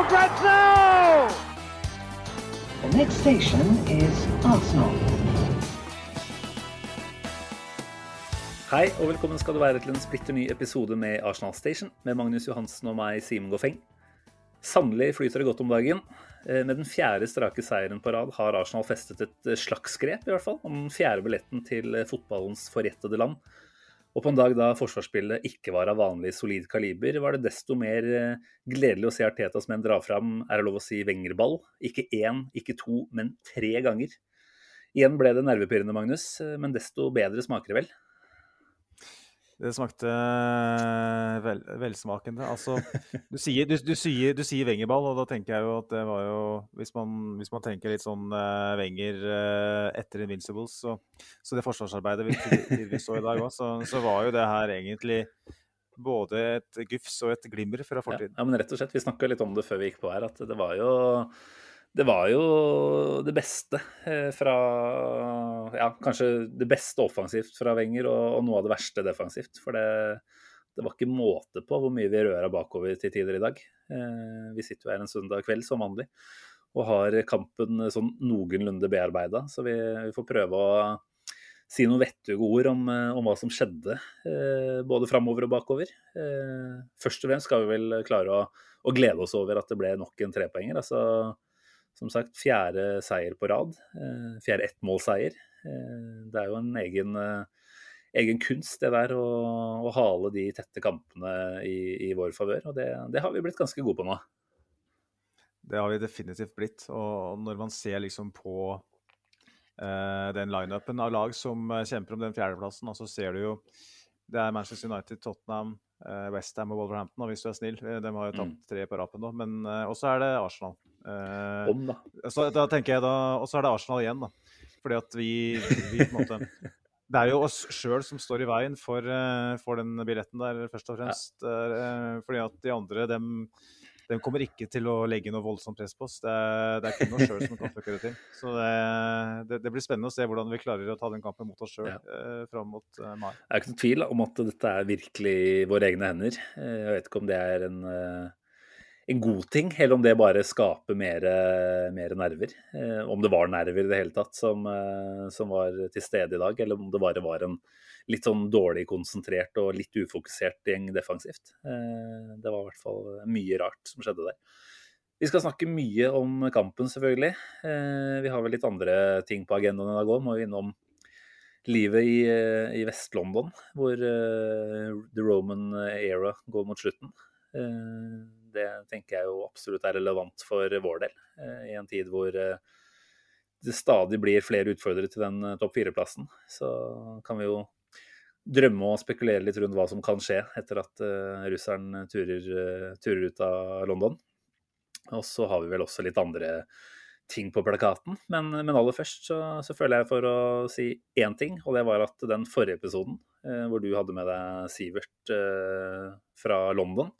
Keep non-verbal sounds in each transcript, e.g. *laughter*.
for grabs now! The next station is Arsenal. Hei og velkommen skal du være til en splitter ny episode med Arsenal Station med Magnus Johansen og meg, Simen Goffeng. Sannelig flyter det godt om dagen. Eh, Med den fjerde strake seieren på rad har Arsenal festet et eh, slags grep i hvert fall, om den fjerde billetten til eh, fotballens forjettede land. Og på en dag da forsvarsspillet ikke var av vanlig solid kaliber, var det desto mer eh, gledelig å se Artetas menn dra fram, er det lov å si, Wenger-ball. Ikke én, ikke to, men tre ganger. Igjen ble det nervepirrende, Magnus, eh, men desto bedre smaker det vel? Det smakte eh, vel, velsmakende. Altså, du sier, du, du sier, du sier Wengerball, og da tenker jeg jo at det var jo Hvis man, hvis man tenker litt sånn uh, Wenger uh, etter Invincibles, så, så det forsvarsarbeidet vi, vi, vi så i dag òg, så, så var jo det her egentlig både et gufs og et glimmer fra Ja, fortiden. ja, men rett og slett, vi snakka litt om det før vi gikk på her, at det var jo det var jo det beste eh, fra Ja, kanskje det beste offensivt fra Wenger, og, og noe av det verste defensivt. For det, det var ikke måte på hvor mye vi røra bakover til tider i dag. Eh, vi sitter jo her en søndag kveld som vanlig og har kampen sånn noenlunde bearbeida, så vi, vi får prøve å si noen vettuge ord om, eh, om hva som skjedde, både framover og bakover. Først og fremst skal vi vel klare å, å glede oss over at det ble nok en trepoenger. Altså, som sagt, fjerde seier på rad. Eh, fjerde ettmålseier. Eh, det er jo en egen, eh, egen kunst, det der, å, å hale de tette kampene i, i vår favør. Og det, det har vi blitt ganske gode på nå. Det har vi definitivt blitt. Og når man ser liksom på eh, den lineupen av lag som kjemper om den fjerdeplassen, så ser du jo det er Manchester United, Tottenham, Westham og Wolverhampton, og hvis du er snill. De har jo tapt Mm. tre på rapen nå. Men også er det Arsenal. Eh, Om, da. så da tenker jeg da, Og så er det Arsenal igjen, da. Fordi at vi, vi på en måte Det er jo oss sjøl som står i veien for, eh, for den billetten der, først og fremst. Eh, fordi at de andre, dem, dem kommer ikke til å legge noe voldsomt press på oss. Det, det er kun oss sjøl som kan fucke det til. Så det, det, det blir spennende å se hvordan vi klarer å ta den kampen mot oss sjøl Ja. eh, fram mot mai. Det er ikke noen tvil om at dette er virkelig våre egne hender. Jeg vet ikke om det er en, en god ting, eller om det bare skaper mer, mer nerver. Eh, Om det var nerver i det hele tatt som, eh, som var til stede i dag, eller om det bare var en litt sånn dårlig konsentrert og litt ufokusert gjeng defensivt. Eh, Det var i hvert fall mye rart som skjedde der. Vi skal snakke mye om kampen, selvfølgelig. Eh, Vi har vel litt andre ting på agendaen i dag òg. Må jo innom livet i, eh, i Vest-London, hvor eh, the Roman era går mot slutten. Eh, det tenker jeg jo absolutt er relevant for vår del, eh, i en tid hvor eh, det stadig blir flere utfordrere til den eh, topp fire-plassen. Så kan vi jo drømme og spekulere litt rundt hva som kan skje etter at russeren turer, turer ut av London. Og så har vi vel også litt andre ting på plakaten. Men, men aller først så, så føler jeg for å si én ting, og det var at den forrige episoden, eh, hvor du hadde med deg Sivert eh, fra London,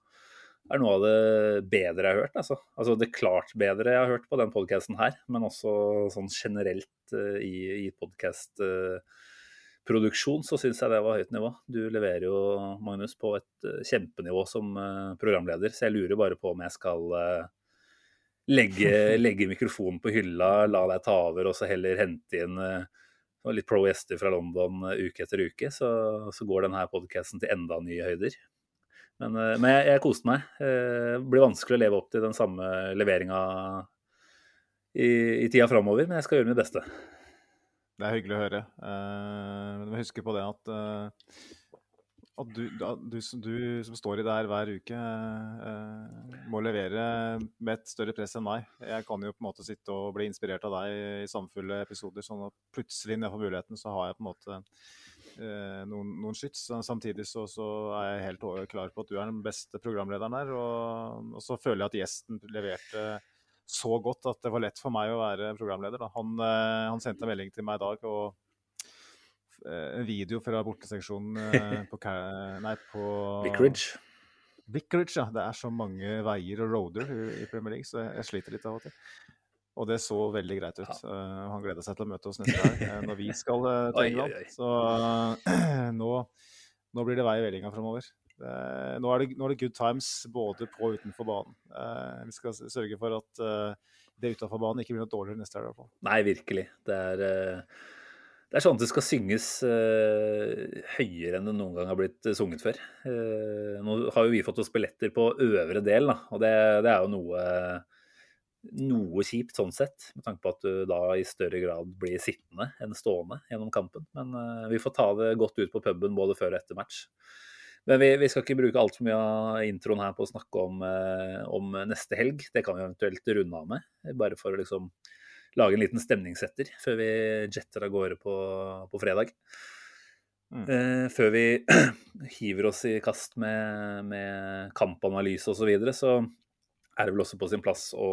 er noe av det bedre jeg har hørt. Altså, altså det klart bedre jeg har hørt på den podkasten her, men også sånn generelt eh, i, i podkastproduksjon så syns jeg det var høyt nivå. Du leverer jo, Magnus, på et eh, kjempenivå som eh, programleder, så jeg lurer bare på om jeg skal legge, *laughs* legge mikrofonen på hylla, la deg ta over og så heller hente inn litt pro gjester fra London uke etter uke, så, så går denne podkasten til enda nye høyder. Men, eh, men jeg, jeg koste meg. Eh, Det blir vanskelig å leve opp til den samme leveringa i, i tida framover, men jeg skal gjøre mitt beste. Det er hyggelig å høre. Eh, men du må huske på det at, uh, at du, du, du som står i det her hver uke, uh, må levere med et større press enn meg. Jeg kan jo på en måte sitte og bli inspirert av deg i samfulle episoder, sånn at plutselig når jeg får muligheten, så har jeg på en måte noen, noen skyts. Samtidig så, så, er jeg helt klar på at du er den beste programlederen her. Og, og, så føler jeg at gjesten leverte så godt at det var lett for meg å være programleder. Han, eh, han, sendte en melding til meg i dag og eh, en video fra borteseksjonen *laughs* på, nei, på Vicarage. Vicarage, ja. Det er så mange veier og roader i Premier League, så jeg sliter litt av og til. Og det så veldig greit ut. Ja. Uh, han gleder seg til å møte oss neste gang uh, når vi skal uh, til England. Så *clears throat* nå, nå, blir det vei i vellinga framover. Nå, nå, er det good times både på og utenfor banen. vi skal sørge for at det utenfor banen ikke blir noe dårligere neste helg. Nei, virkelig. Det er, det er sånn at det skal synges høyere enn det noen gang har blitt sunget før. nå har jo vi fått oss billetter på øvre del, da, og det, det er jo noe noe kjipt sånn sett, med tanke på at du da i større grad blir sittende enn stående gjennom kampen. Men uh, vi får ta det godt ut på puben både før og etter match. Men vi, vi skal ikke bruke altfor mye av introen her på å snakke om, uh, om, neste helg. Det kan vi eventuelt runde av med, bare for å liksom lage en liten stemningssetter før vi jetter av gårde på, på fredag. Mm. Uh, før vi *clears throat* hiver oss i kast med, med kampanalyse osv., så, videre, så er det vel også på sin plass å,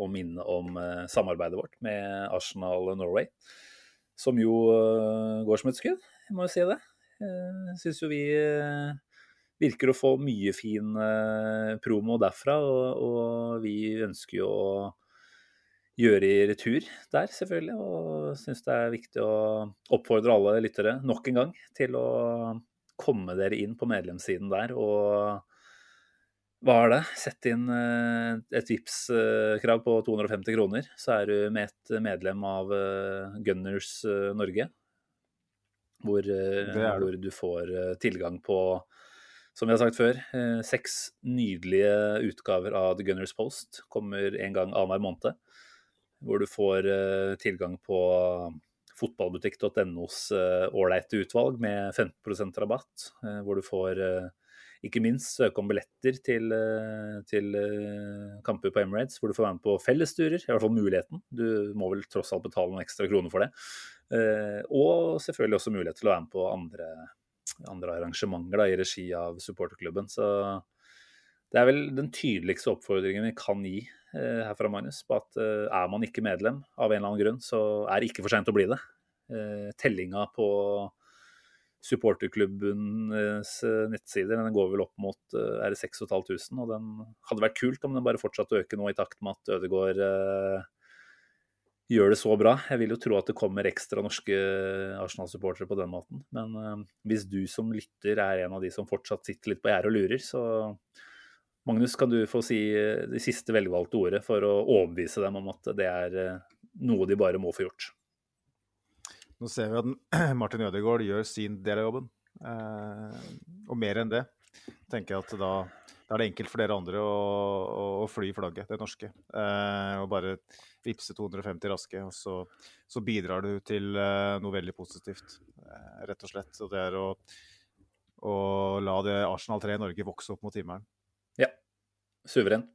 å minne om eh, samarbeidet vårt med Arsenal Norway. Som jo eh, går som et skudd, jeg må jo si det. Jeg syns jo vi eh, virker å få mye fin promo derfra, og, og vi ønsker jo å gjøre i retur der, selvfølgelig. Og syns det er viktig å oppfordre alle lyttere nok en gang til å komme dere inn på medlemssiden der og hva er det? Sett inn eh, et Vipps-krav på 250 kroner, så er du med et medlem av eh, Gunners eh, Norge. Hvor, hvor, du får tilgang på, som vi har sagt før, seks nydelige utgaver av The Gunners Post. Kommer en gang annenhver måned. Hvor du får tilgang på fotballbutikk.nos ålreite utvalg med 15% rabatt. Hvor du får ikke minst søke om billetter til, eh, til eh, kamper på Emirates, hvor du får være med på fellesturer. I hvert fall muligheten. Du må vel tross alt betale noen ekstra kroner for det. Eh, og selvfølgelig også mulighet til å være med på andre, andre arrangementer da, i regi av supporterklubben. Så det er vel den tydeligste oppfordringen vi kan gi herfra, Magnus, på at er man ikke medlem av en eller annen grunn, så er det ikke for seint å bli det. Tellinga på supporterklubbens eh, nettsider. Den går vel opp mot eh, er det 6500, og den hadde vært kult om den bare fortsatte å øke nå i takt med at Ødegaard uh, gjør det så bra. Jeg vil jo tro at det kommer ekstra norske Arsenal-supportere på den måten. Men hvis du som lytter er en av de som fortsatt sitter litt på gjerdet og lurer, så Magnus, kan du få si det siste velvalgte ordet for å overbevise dem om at det er noe de bare må få gjort? Nå ser vi at *clears throat* Martin Ødegaard gjør sin del av jobben. Eh, og mer enn det tenker jeg at da, da, er det enkelt for dere andre å, å, å fly flagget, det norske. Eh, og bare vippse 250 raske, og så, så bidrar du til eh, noe veldig positivt, eh, rett og slett. Og det er å, å la det Arsenal 3 i Norge vokse opp mot himmelen. Ja. Suveren.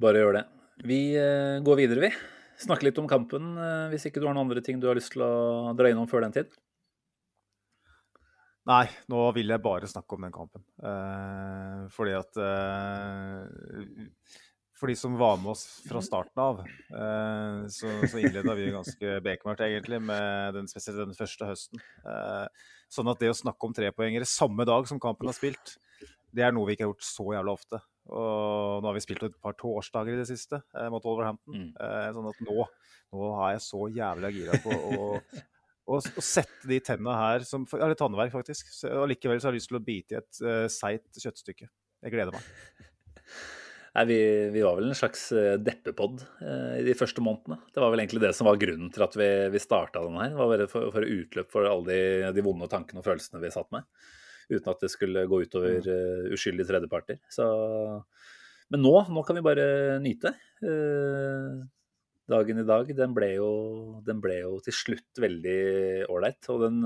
Bare gjør det. Vi eh, går videre, vi snakke litt om kampen, eh, hvis ikke du har noen andre ting du har lyst til å dra innom før den tid? Nei, nå vil jeg bare snakke om den kampen. Eh, fordi at eh, For de som var med oss fra starten av, eh, så, så innleda vi ganske bekmørkt, egentlig, med den, spesielt den første høsten. Eh, sånn at det å snakke om trepoengere samme dag som kampen har spilt, det er noe vi ikke har gjort så jævla ofte. Og nå har vi spilt et par torsdager i det siste eh, mot Wolverhampton. Mm. Eh, sånn at nå, nå er jeg så jævlig gira på å, *laughs* å, å sette de tennene her som litt tannverk, faktisk. Og likevel så har jeg lyst til å bite i et uh, seigt kjøttstykke. Jeg gleder meg. Nei, vi, vi, var vel en slags uh, deppepod eh, i de første månedene. Det var vel egentlig det som var grunnen til at vi, vi starta den her. Det var for, for utløp for alle de, de vonde tankene og følelsene vi satt med uten at det skulle gå utover uh, uskyldige tredjeparter. Så, men nå, nå kan vi bare nyte. Uh, dagen i dag, den ble, jo, den ble jo til slutt veldig ålreit. Og den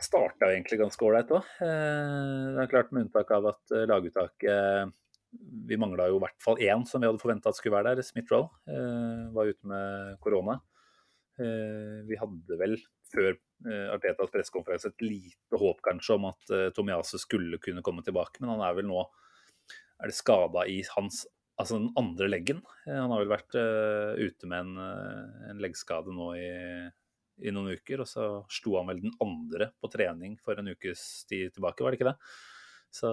starta egentlig ganske ålreit òg. Uh, det er klart med unntak av at laguttaket Vi mangla jo i hvert fall én som vi hadde forventa skulle være der. Smith-Roll var ute med korona. Vi hadde vel før eh, Artetas pressekonferanse et lite håp kanskje om at uh, Tomiasu skulle kunne komme tilbake, men han er vel nå er det skada i hans altså den andre leggen. Eh, han har vel vært uh, ute med en, en leggskade nå i, i, noen uker, og så sto han vel den andre på trening for en ukes tid tilbake, var det ikke det? Så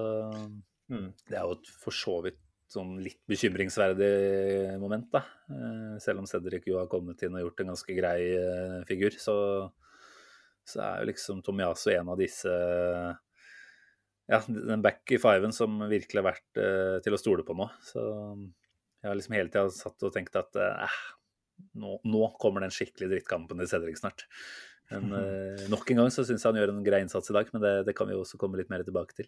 mm. det er jo for så vidt sånn litt bekymringsverdig moment, da. Uh, selv om Cedric jo har kommet inn og gjort en ganske grei figur, så, så er jo liksom Tomiaso en av disse ja, den back i fiven som virkelig har vært uh, til å stole på nå. Så jeg har liksom hele tida satt og tenkt at eh, nå, nå, kommer den skikkelig drittkampen til Cedric snart. Men uh, nok en gang så syns jeg han gjør en grei innsats i dag, men det, det, kan vi også komme litt mer tilbake til.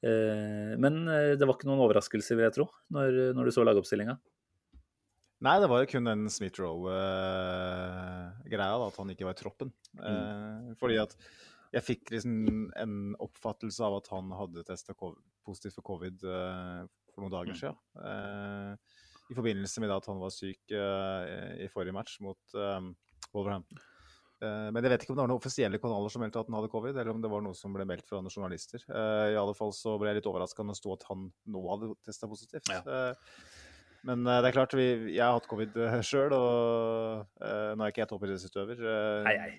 men det var ikke noen overraskelse, vil jeg tro, når, når du så lagoppstillinga. Nei, det var jo kun den Smith-Roe-greia, at han ikke var i troppen. Mm. fordi at jeg fikk liksom en oppfattelse av at han hadde testa positivt for covid uh, for noen dager mm. siden. Uh, I forbindelse med at han var syk uh, i forrige match mot Wolverhampton. Men jeg vet ikke om det var noen offisielle kanaler som meldte at han hadde covid, eller om det var noe som ble meldt fra noen journalister. I alle fall så ble jeg litt overraska når det sto at han nå hadde testa positivt. Ja. Men det er klart, vi, jeg har hatt covid sjøl, og nå er ikke jeg toppidrettsutøver. Nei, nei.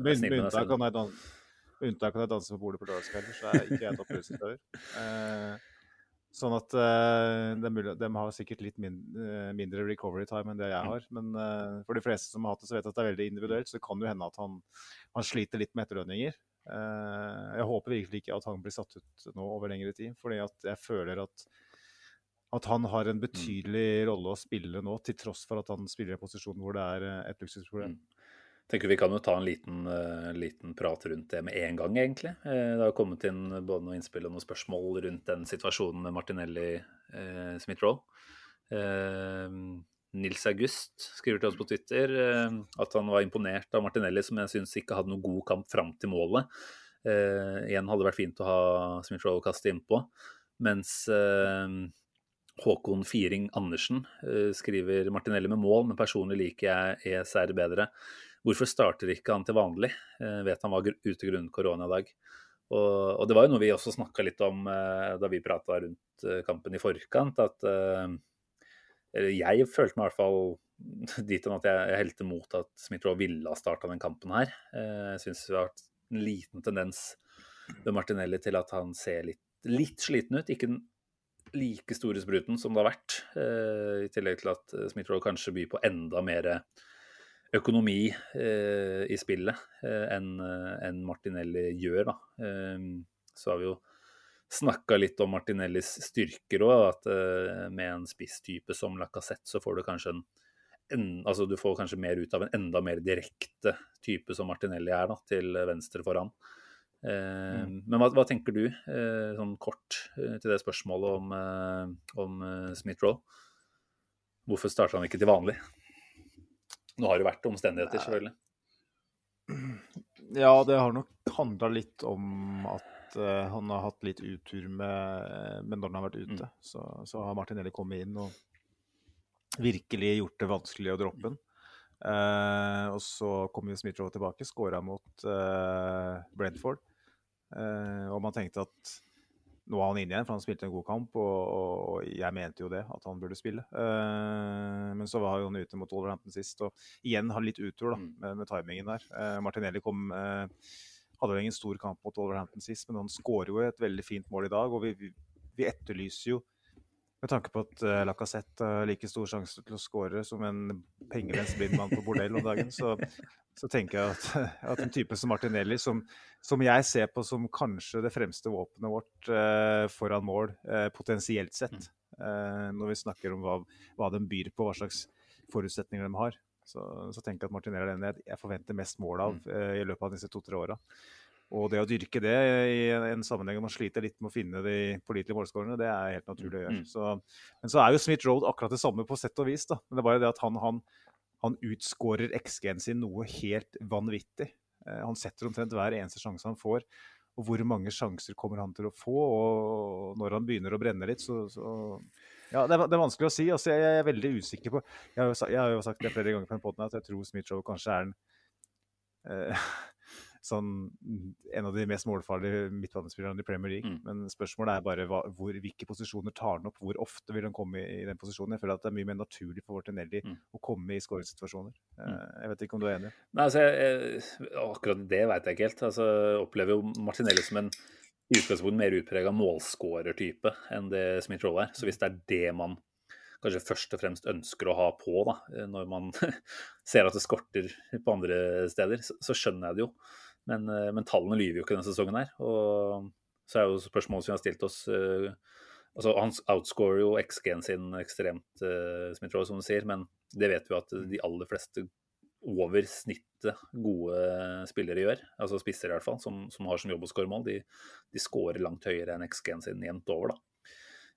Med unntak av unntak av danse på bordet på lørdagskvelder, så er ikke jeg toppidrettsutøver. *laughs* Uh, sånn at de, de, har sikkert litt min, mindre recovery time enn det jeg har. Men for de fleste som har hatt det, så vet jeg at det er veldig individuelt, så det kan jo hende at han, han sliter litt med etterlønninger. jeg håper virkelig ikke at han blir satt ut nå over lengre tid, fordi at jeg føler at at han har en mm. betydelig rolle å spille nå, til tross for at han spiller i en posisjon hvor det er et luksusproblem. Mm. Tenker Vi kan jo ta en liten, uh, liten, prat rundt det med en gang, egentlig. Uh, det har kommet inn både noen innspill og noen spørsmål rundt den situasjonen med Martinelli uh, Smith-Roll. Nils August skriver til oss på Twitter at han var imponert av Martinelli, som jeg syns ikke hadde noen god kamp fram til målet. igjen hadde det vært fint å ha Smith-Roll kaste innpå. Mens Håkon Firing Andersen eh, skriver Martinelli med mål, men personlig liker jeg ESR bedre. Hvorfor starter ikke han til vanlig? Eh, vet han var ute grunnet korona i dag. Og, og, det var jo noe vi også snakka litt om eh, da vi prata rundt kampen i forkant. At jeg følte meg i hvert fall *laughs* dit hen at jeg, jeg helte mot at Smith-Roe ville ha starta den kampen her. Jeg syns det har hatt en liten tendens ved Martinelli til at han ser litt, litt sliten ut. Ikke like store spruten som det har vært. Eh, I tillegg til at eh, Smith-Roe kanskje byr på enda mer økonomi eh, i spillet enn en Martinelli gjør. Da. så har vi jo snakka litt om Martinellis styrker òg, at med en spisstype som Lacassette så får du kanskje en, en, altså du får kanskje mer ut av en enda mer direkte type som Martinelli er, da, til venstre foran. Eh, mm. Men hva, hva, tenker du, eh, sånn kort eh, til det spørsmålet om, om Smith-Roll? Hvorfor starter han ikke til vanlig? Nå har det vært omstendigheter, selvfølgelig. Ja, det har nok handla litt om at uh, han har hatt litt utur med, med når han har vært ute. Mm. Så, så, har Martinelli kommet inn og virkelig gjort det vanskelig å droppe den. Uh, og så kom jo Smith-Roe tilbake, skåra mot uh, Brentford. Og man tenkte at nå er han inne igjen, for han spilte en god kamp. Og, og jeg mente jo det, at han burde spille. men så var han ute mot Wolverhampton sist, og igjen har litt utur da, mm. med, med timingen der. Martinelli kom hadde vel ingen stor kamp mot Wolverhampton sist, men han skårer jo et veldig fint mål i dag. Og vi, vi, vi etterlyser jo med tanke på at uh, Lacassette har like stor sjanse til å skåre som en pengevenns blind mann på bordell om dagen, så, så tenker jeg at, *laughs* at, en type som Martinelli, som, som, jeg ser på som kanskje det fremste våpenet vårt uh, foran mål, uh, potensielt sett, når vi snakker om hva, hva de byr på, hva slags forutsetninger de har, så, så tenker jeg at Martinelli er den jeg, jeg forventer mest mål av mm. i løpet av disse to-tre åra. Og det å dyrke det i en sammenheng hvor man sliter litt med å finne de pålitelige målskårene, det er helt naturlig å gjøre. Mm. Så, men så er jo Smith Road akkurat det samme på sett og vis. da. Men det er bare det at han, han, han utskårer XG-en sin noe helt vanvittig. Eh, han setter omtrent hver eneste sjanse han får. Og hvor mange sjanser kommer han til å få? Og når han begynner å brenne litt, så, så ja, det er, det er, vanskelig å si. Altså, jeg, jeg, er veldig usikker på Jeg har jo, jeg har jo sagt det flere ganger på en poden at jeg tror Smith Rowe kanskje er den eh, sånn, en av de mest målfarlige midtbanespillerne i Premier League. Mm. Men spørsmålet er bare hva, hvor, hvilke posisjoner tar han opp, hvor ofte vil han komme i, i den posisjonen. Jeg føler at det er mye mer naturlig for Martinelli Mm. å komme i skåringssituasjoner. Mm. jeg vet ikke om du er enig? Nei, altså, jeg, jeg, akkurat det veit jeg ikke helt. Altså, jeg opplever jo Martinelli som en i utgangspunktet mer utprega målskårertype enn det Smith-Roll er. Så hvis det er det man kanskje først og fremst ønsker å ha på da, når man *laughs* ser at det skorter på andre steder, så, så skjønner jeg det jo. Men, eh, men tallene lyver jo ikke denne sesongen her. Og så er jo spørsmålet som vi har stilt oss eh, altså Han outscorer jo XG-en sin ekstremt, uh, som du sier, men det vet vi at de aller fleste over snittet gode spillere gjør, altså spisser i hvert fall, som, som har som jobb å skåre mål, de, de scorer langt høyere enn XG-en sin jevnt over, da.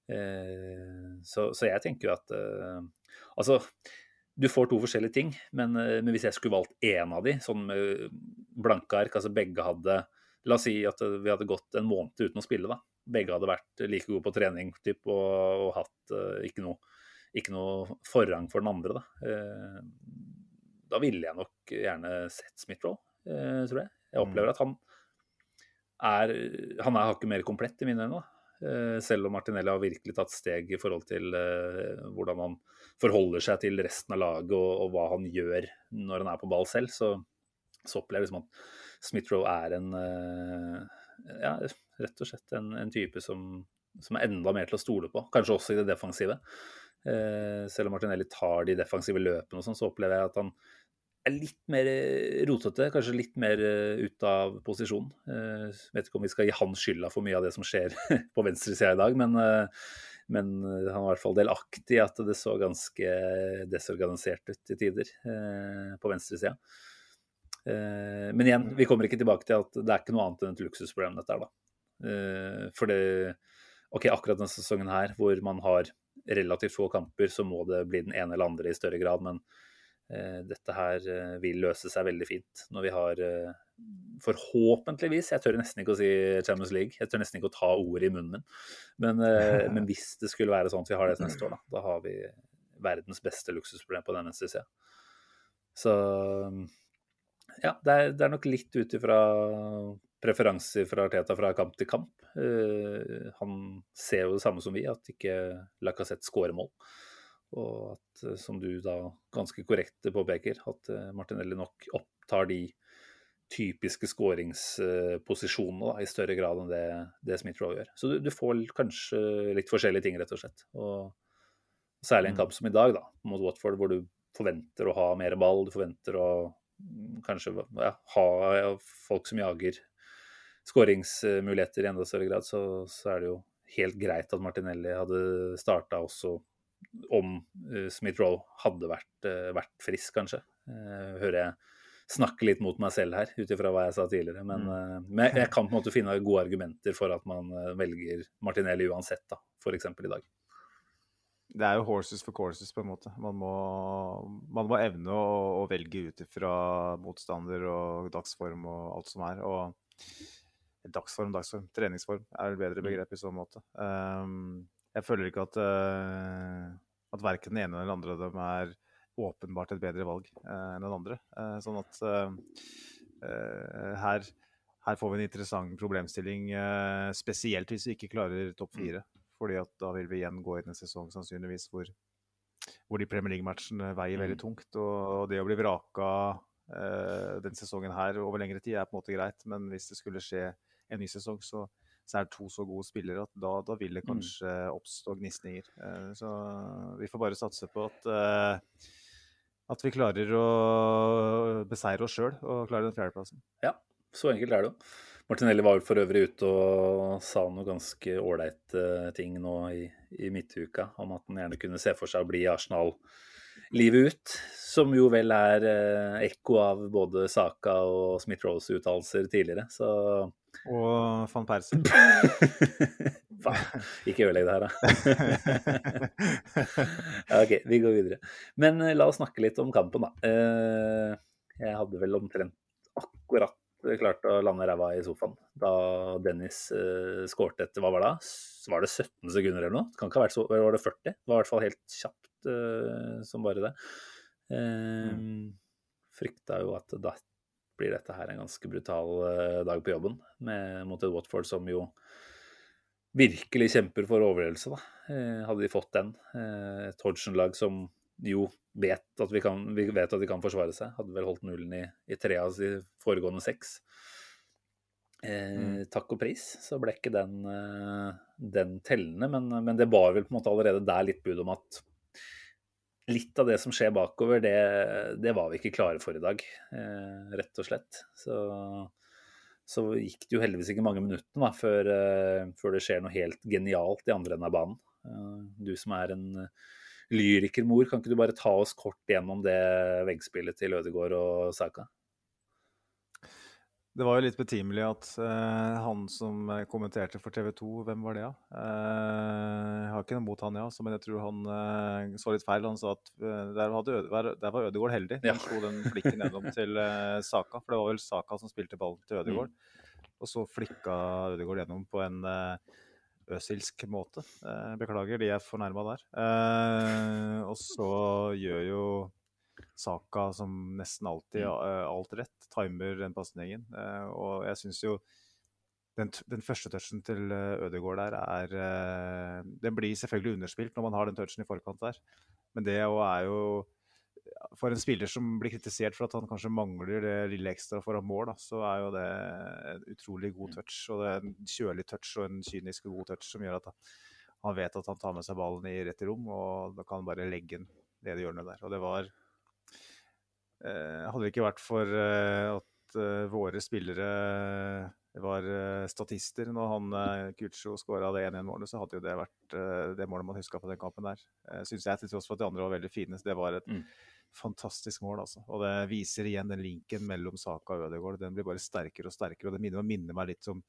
Uh, så, så jeg tenker jo at uh, Altså, du får to forskjellige ting, men, eh, men hvis jeg skulle valgt én av de, sånn med blanke ark, altså begge hadde La oss si at vi hadde gått en måned uten å spille, da. Begge hadde vært like gode på trening typ, og, og hatt uh, ikke, noe, ikke noe forrang for den andre, da. Uh, da ville jeg nok gjerne sett Smith-Roll, uh, tror jeg. Jeg opplever at han er Han er hakket mer komplett i mine øyne, da. selv om Martinelli har virkelig tatt steg i forhold til hvordan han forholder seg til resten av laget og, og, hva han gjør når han er på ball selv, så, så opplever jeg liksom at Smith-Roe er en ja, rett og slett en, en type som, som, er enda mer til å stole på. Kanskje også i det defensive. Eh, selv om Martinelli tar de defensive løpene, og sånn, så opplever jeg at han er litt mer rotete. Kanskje litt mer ut av posisjon. Eh, vet ikke om vi skal gi han skylda for mye av det som skjer *laughs* på venstresida i dag, men, eh, men han var i hvert fall delaktig i at det så ganske desorganisert ut til tider eh, på venstresida. Eh, men igjen, vi kommer ikke tilbake til at det er ikke noe annet enn et luksusproblem, dette her, da. Eh, for det OK, akkurat denne sesongen her, hvor man har relativt få kamper, så må det bli den ene eller andre i større grad. Men eh, dette her vil løse seg veldig fint når vi har Forhåpentligvis, jeg tør nesten ikke å si Champions League, jeg tør nesten ikke å ta ordet i munnen min. Men, *laughs* men hvis det skulle være sånn at vi har det neste år, da, da har vi verdens beste luksusproblem på den venstre sida. Så ja, det er, det er nok litt ut ifra preferanser fra Arteta fra kamp til kamp. Uh, han ser jo det samme som vi, at ikke Lacassette skårer mål. Og at, som du da ganske korrekt påpeker, at Martinelli nok opptar de typiske skåringsposisjonene i større grad enn det, det Smith-Roe gjør. Så du, du, får kanskje litt forskjellige ting, rett og slett. Og særlig en kamp som i dag, da, mot Watford, hvor du forventer å ha mer ball, du forventer å kanskje ja, ha folk som jager skåringsmuligheter i enda større grad, så, så, er det jo helt greit at Martinelli hadde starta også om uh, Smith-Roe hadde vært, uh, vært, frisk, kanskje. Uh, hører jeg snakke litt mot meg selv her, ut ifra hva jeg sa tidligere. Men, mm. men jeg, jeg, kan på en måte finne gode argumenter for at man velger Martinelli uansett, da, f.eks. i dag det er jo horses for courses, på en måte. Man må, man må evne å, å velge ut ifra motstander og dagsform og alt som er. Og dagsform, dagsform, treningsform er et bedre begrep i så måte. Um, jeg føler ikke at, uh, at verken den ene eller den andre av dem er åpenbart et bedre valg uh, enn den andre. Uh, sånn at her, her, får vi en interessant problemstilling, spesielt hvis vi ikke klarer topp fire fordi at da vil vi igjen gå inn en sesong sannsynligvis hvor, hvor de Premier League-matchene veier veldig tungt. Og, det å bli vraka den sesongen her over lengre tid er på en måte greit, men hvis det skulle skje en ny sesong, så, så er det to så gode spillere at da, da vil det kanskje oppstå gnisninger. Eh, så vi får bare satse på at eh, at vi klarer å beseire oss sjøl og klare den fjerdeplassen. Ja, så enkelt er det jo. Martinelli var for øvrig ute og sa noe ganske ålreite ting nå i, i midtuka om at han gjerne kunne se for seg å bli i Arsenal livet ut. Som jo vel er eh, ekko av både Saka og Smith-Rose uttalelser tidligere, så Og van Persie. *laughs* Ikke ødelegg det her, da. *laughs* ok, vi går videre. Men eh, la oss snakke litt om kampen, da. Eh, jeg hadde vel omtrent akkurat klart å lande ræva i sofaen da Dennis uh, skårte etter hva var det? Var det 17 sekunder eller noe? Kan ikke ha vært så, var det 40? Det var i hvert fall helt kjapt uh, som bare det. Uh, mm. Frykta jo at da blir dette her en ganske brutal eh, dag på jobben med, mot et Watford som jo virkelig kjemper for overlevelse. Da. Eh, hadde de fått den, eh, et Hodgson-lag som jo vet at, vi kan, vi vet at de kan forsvare seg, hadde vel holdt nullen i, i tre av de foregående seks. Eh, Mm. takk og pris, så ble ikke den, den tellende. Men, men det var vel på en måte allerede der litt bud om at litt av det som skjer bakover, det, det var vi ikke klare for i dag, eh, rett og slett. Så, så gikk det jo heldigvis ikke mange minuttene før, eh, før det skjer noe helt genialt i andre enden av banen. Eh, du som er en lyrikermor, kan ikke du bare ta oss kort gjennom det veggspillet til Ødegaard og Saka? Det var jo litt betimelig at uh, han som eh, kommenterte for TV 2, hvem var det, da? Uh, jeg har ikke noe mot han, ja, så, men jeg tror han uh, så litt feil. Han sa at eh, der, Øde, der- var Ødegaard heldig. Ja. Han slo den flikken gjennom til eh, Saka, for det var vel Saka som spilte ballen til Ødegaard. Og så flikka Ødegaard gjennom på en eh, øsilsk måte. Eh, beklager de er fornærma der. Eh, og så gjør jo Saka som nesten alltid eh, alt rett, timer den pasningen. Eh, og jeg syns jo den, den første touchen til eh, Ødegaard der er Den blir selvfølgelig underspilt når man har den touchen i forkant der, men det er jo For en spiller som blir kritisert for at han kanskje mangler det lille ekstra foran mål, da, så er jo det en utrolig god touch. Og det er en kjølig touch og en kynisk god touch som gjør at han, vet at han tar med seg ballen i rett rom, og da kan han bare legge den ned i hjørnet der. Og det var hadde det ikke vært for eh, at eh, våre spillere var eh, statister når han Kucho skåra det 1-1-målet, så hadde jo det vært eh, det målet man huska på den kampen der. Syns jeg, til tross for at de andre var veldig fine. Så det var et Mm. fantastisk mål, altså. Og det viser igjen den linken mellom Saka og Ødegaard. Den blir bare sterkere og sterkere, og det minner, minner meg litt om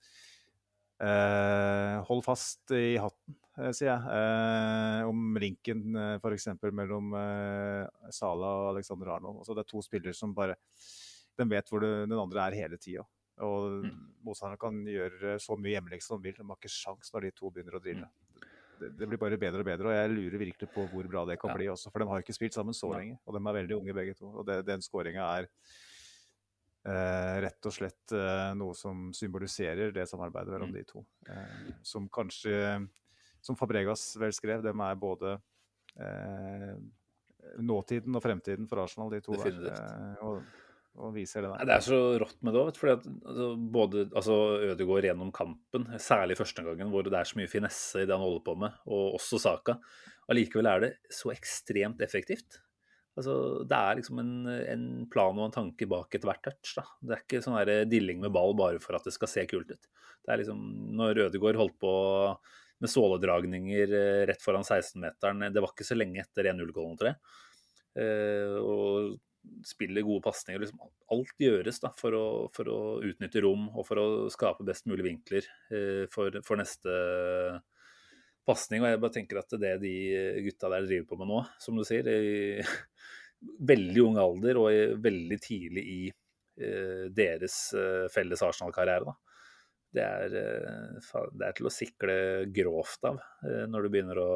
Eh, hold fast i hatten, eh, sier jeg. Eh, om linken eh, f.eks. mellom eh, Sala og Alexander Arnold. Altså, det er to spillere som bare De vet hvor det, den andre er hele tida. Og Mm. motstanderen kan gjøre så mye hjemmelekse de vil. De har ikke sjans når de to begynner å drille. Det, det blir bare bedre og bedre, og jeg lurer virkelig på hvor bra det kan Ja. bli også. For de har ikke spilt sammen så lenge, og de er veldig unge begge to. Og det, den skåringa er eh, rett og slett eh, noe som symboliserer det samarbeidet mellom Mm. de to. Eh, som kanskje, som Fabregas vel skrev, dem er både eh, nåtiden og fremtiden for Arsenal, de to der. Eh, og, og viser det der. Det er så rått med det òg. Fordi at altså, både altså, Ødegaard gjennom kampen, særlig første gangen hvor det er så mye finesse i det han holder på med, og også Saka, allikevel er det så ekstremt effektivt. Altså, det er liksom en, en plan og en tanke bak ethvert touch. Da. Det er ikke sånn der dilling med ball bare for at det skal se kult ut. Det er liksom, når Ødegaard holdt på med såledragninger eh, rett foran 16-meteren, det var ikke så lenge etter 1-0-gålen, tror jeg. Eh, og spiller gode pasninger. Liksom, alt gjøres da, for, å, for å utnytte rom og for å skape best mulig vinkler eh, for, for neste pasning. Og jeg bare tenker at det de gutta der driver på med nå, som du sier, i *laughs* veldig ung alder og veldig tidlig i eh, deres eh, felles Arsenal-karriere. Det er, eh, det er til å sikle grovt av når du begynner å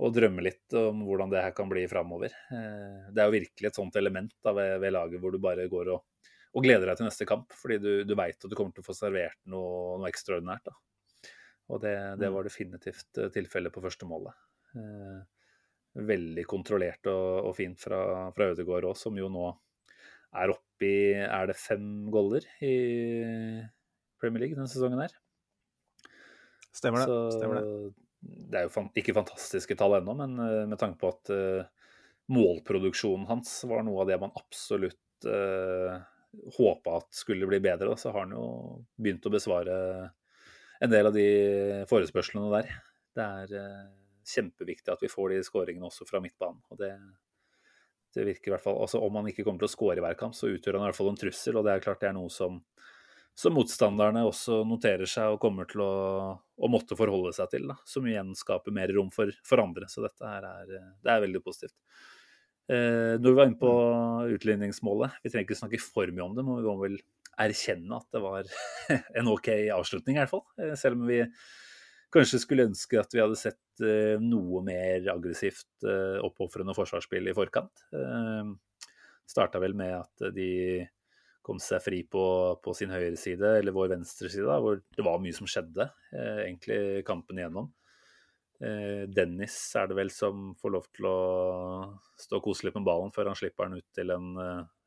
å drømme litt om hvordan det her kan bli framover. Det er jo virkelig et sånt element da, ved, ved laget hvor du bare går og, og gleder deg til neste kamp, fordi du, du veit at du kommer til å få servert noe, noe ekstraordinært. Da. Og det, det var definitivt eh, tilfellet på første målet. Eh, Veldig kontrollert og, og fint fra, fra Ødegaard òg, som jo nå er oppe i Er det fem goller i Premier League denne sesongen her? Stemmer det. Så Stemmer det. det er jo fan ikke fantastiske tall ennå, men eh, med tanke på at uh, målproduksjonen hans var noe av det man absolutt uh, håpa at skulle bli bedre, da, så har han jo begynt å besvare en del av de forespørslene der. Det er eh, kjempeviktig at vi får de skåringene også fra midtbanen. og det det virker i hvert fall, altså Om han ikke kommer til å skåre i hver kamp, så utgjør han i hvert fall en trussel. og Det er klart det er noe som, som motstanderne også noterer seg og kommer til å, å måtte forholde seg til. Da, som igjen skaper mer rom for, for andre. Så dette her er, det er veldig positivt. Eh, når vi var inne på utligningsmålet, vi trenger ikke snakke for mye om det, men vi må vel erkjenne at det var *laughs* en OK avslutning, i hvert fall. Eh, selv om vi kanskje skulle ønske at vi hadde sett eh, noe mer aggressivt, eh, oppofrende forsvarsspill i forkant. Starta vel med at de kom seg fri på, på sin høyre side, eller vår venstre side, hvor det var mye som skjedde egentlig kampen igjennom. Dennis er det vel som får lov til å stå koselig med ballen før han slipper den ut til en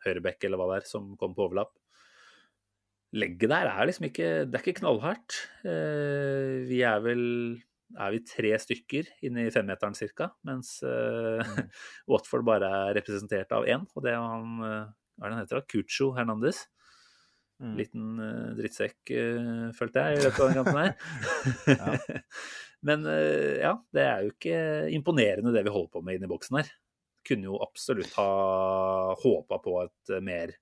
høyrebekk eller hva det er, som kommer på overlapp. Legget der er liksom ikke Det er ikke knallhardt. Eh, vi er vel er vi tre stykker inne i femmeteren ca., mens uh, mm. *laughs* Watford bare er representert av én, og det er han hva er det han heter? Cucho Hernandez. Mm. Liten uh, drittsekk, uh, følte jeg, i løpet av den kampen her. *laughs* *laughs* Men uh, ja, det er jo ikke imponerende det vi holder på med inne i boksen her. Kunne jo absolutt ha håpa på et mer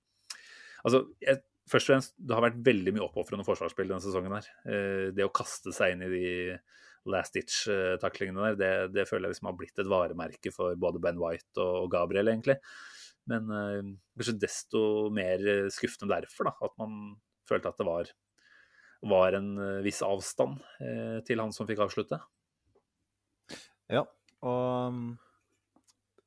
Altså, jeg, først og fremst, det har vært veldig mye oppofrende forsvarsspill denne sesongen her. det å kaste seg inn i de last ditch-taklingene der, det, det, føler jeg liksom har blitt et varemerke for både Ben White og, Gabriel, egentlig. Men uh, kanskje desto mer skuffende derfor, da, at man følte at det var, var en uh, viss avstand til han som fikk avslutte. Ja, og mm,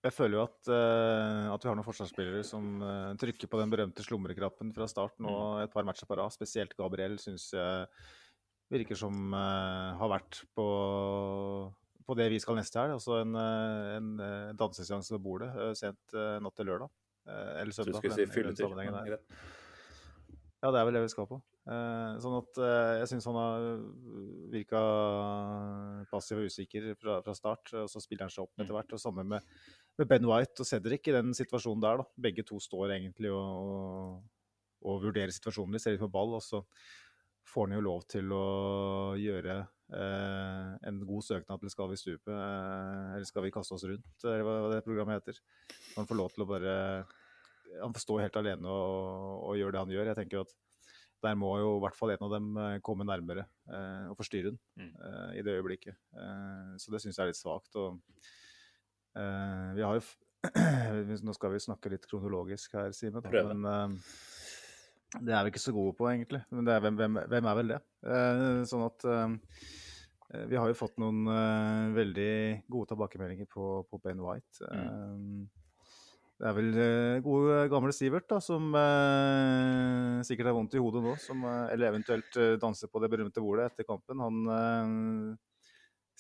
jeg føler jo at, at vi har noen forsvarsspillere som trykker på den berømte slumreknappen fra start nå mm. et par matcher på rad. Spesielt Gabriel syns jeg virker som har vært på på det vi skal neste helg. Altså en, en, danseseanse ved bordet sent natt til lørdag. Eller søndag. Du skulle si fylletur. Ja, det er vel det vi skal på. Sånn at jeg syns han har virka passiv og usikker fra, fra, start. Og så spiller han seg opp etter mm. hvert. Og samme med, med, Ben White og Cedric i den situasjonen der. da. Begge to står egentlig og, og, og vurderer situasjonen. De ser litt på ball, og så får han jo lov til å gjøre Eh, en god søknad til Skal vi stupe, eh, eller Skal vi kaste oss rundt, eller hva det programmet heter. Han får lov til å bare Han får stå helt alene og, og gjøre det han gjør. Jeg tenker at der må jo i hvert fall en av dem eh, komme nærmere eh, og forstyrre den mm. eh, i det øyeblikket. Eh, så det syns jeg er litt svakt. Og vi har jo *clears throat* Nå skal vi snakke litt kronologisk her, Simen. Men det er vi ikke så gode på, egentlig. Men er, hvem, hvem, hvem, er vel det? sånn at Eh, vi har jo fått noen veldig gode tilbakemeldinger på, på Ben White. Mm. Det er vel uh, gode, gamle Sivert da, som eh, sikkert har vondt i hodet nå, som, eller eventuelt danser på det berømte bordet etter kampen. Han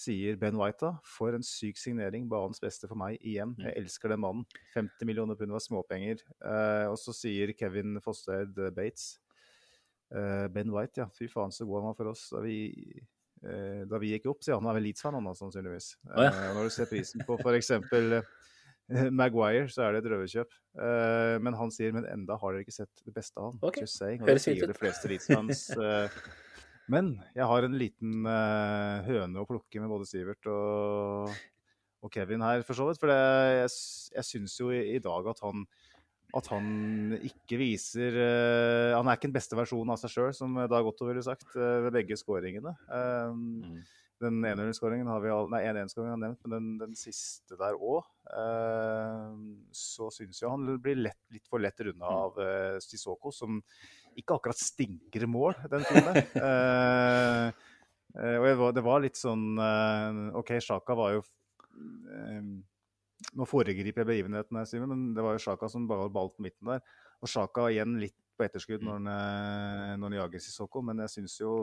sier Ben White da, for en syk signering, banens beste for meg igjen. Jeg elsker den mannen. 50 millioner pund var småpenger. og så sier Kevin Fosteid Bates Ben White, ja, fy faen så god han var for oss da vi Eh, da vi gikk opp, sier han er vel Leeds-fan, han sannsynligvis. Oh, ja. Eh, når du ser prisen på f.eks. *laughs* Maguire, så er det et røverkjøp. men han sier men enda har dere ikke sett det beste av han. Okay. Just saying, og det sier de fleste *laughs* Leeds-fans. men jeg har en liten høne å plukke med både Sivert og, og Kevin her, for så vidt. For det, jeg, jeg syns jo i, i dag at han at han ikke viser uh, Han er ikke den beste versjonen av seg sjøl, som Dag Otto ville sagt, uh, ved begge skåringene. Um, mm. Den 1-0-skåringen har vi all, nei, 1-1-skåringen har nevnt, men den, den siste der òg, uh, så syns jeg han blir lett, litt for lett runda mm. av eh, Sissoko, som ikke akkurat stinker mål den turen der. *laughs* og det var litt sånn OK, Sjaka var jo nå foregriper jeg begivenheten, her, Simen, men det var jo Sjaka som bare ball på midten der. Og Sjaka igjen litt på etterskudd når han, eh, når han jager Sissoko, men jeg syns jo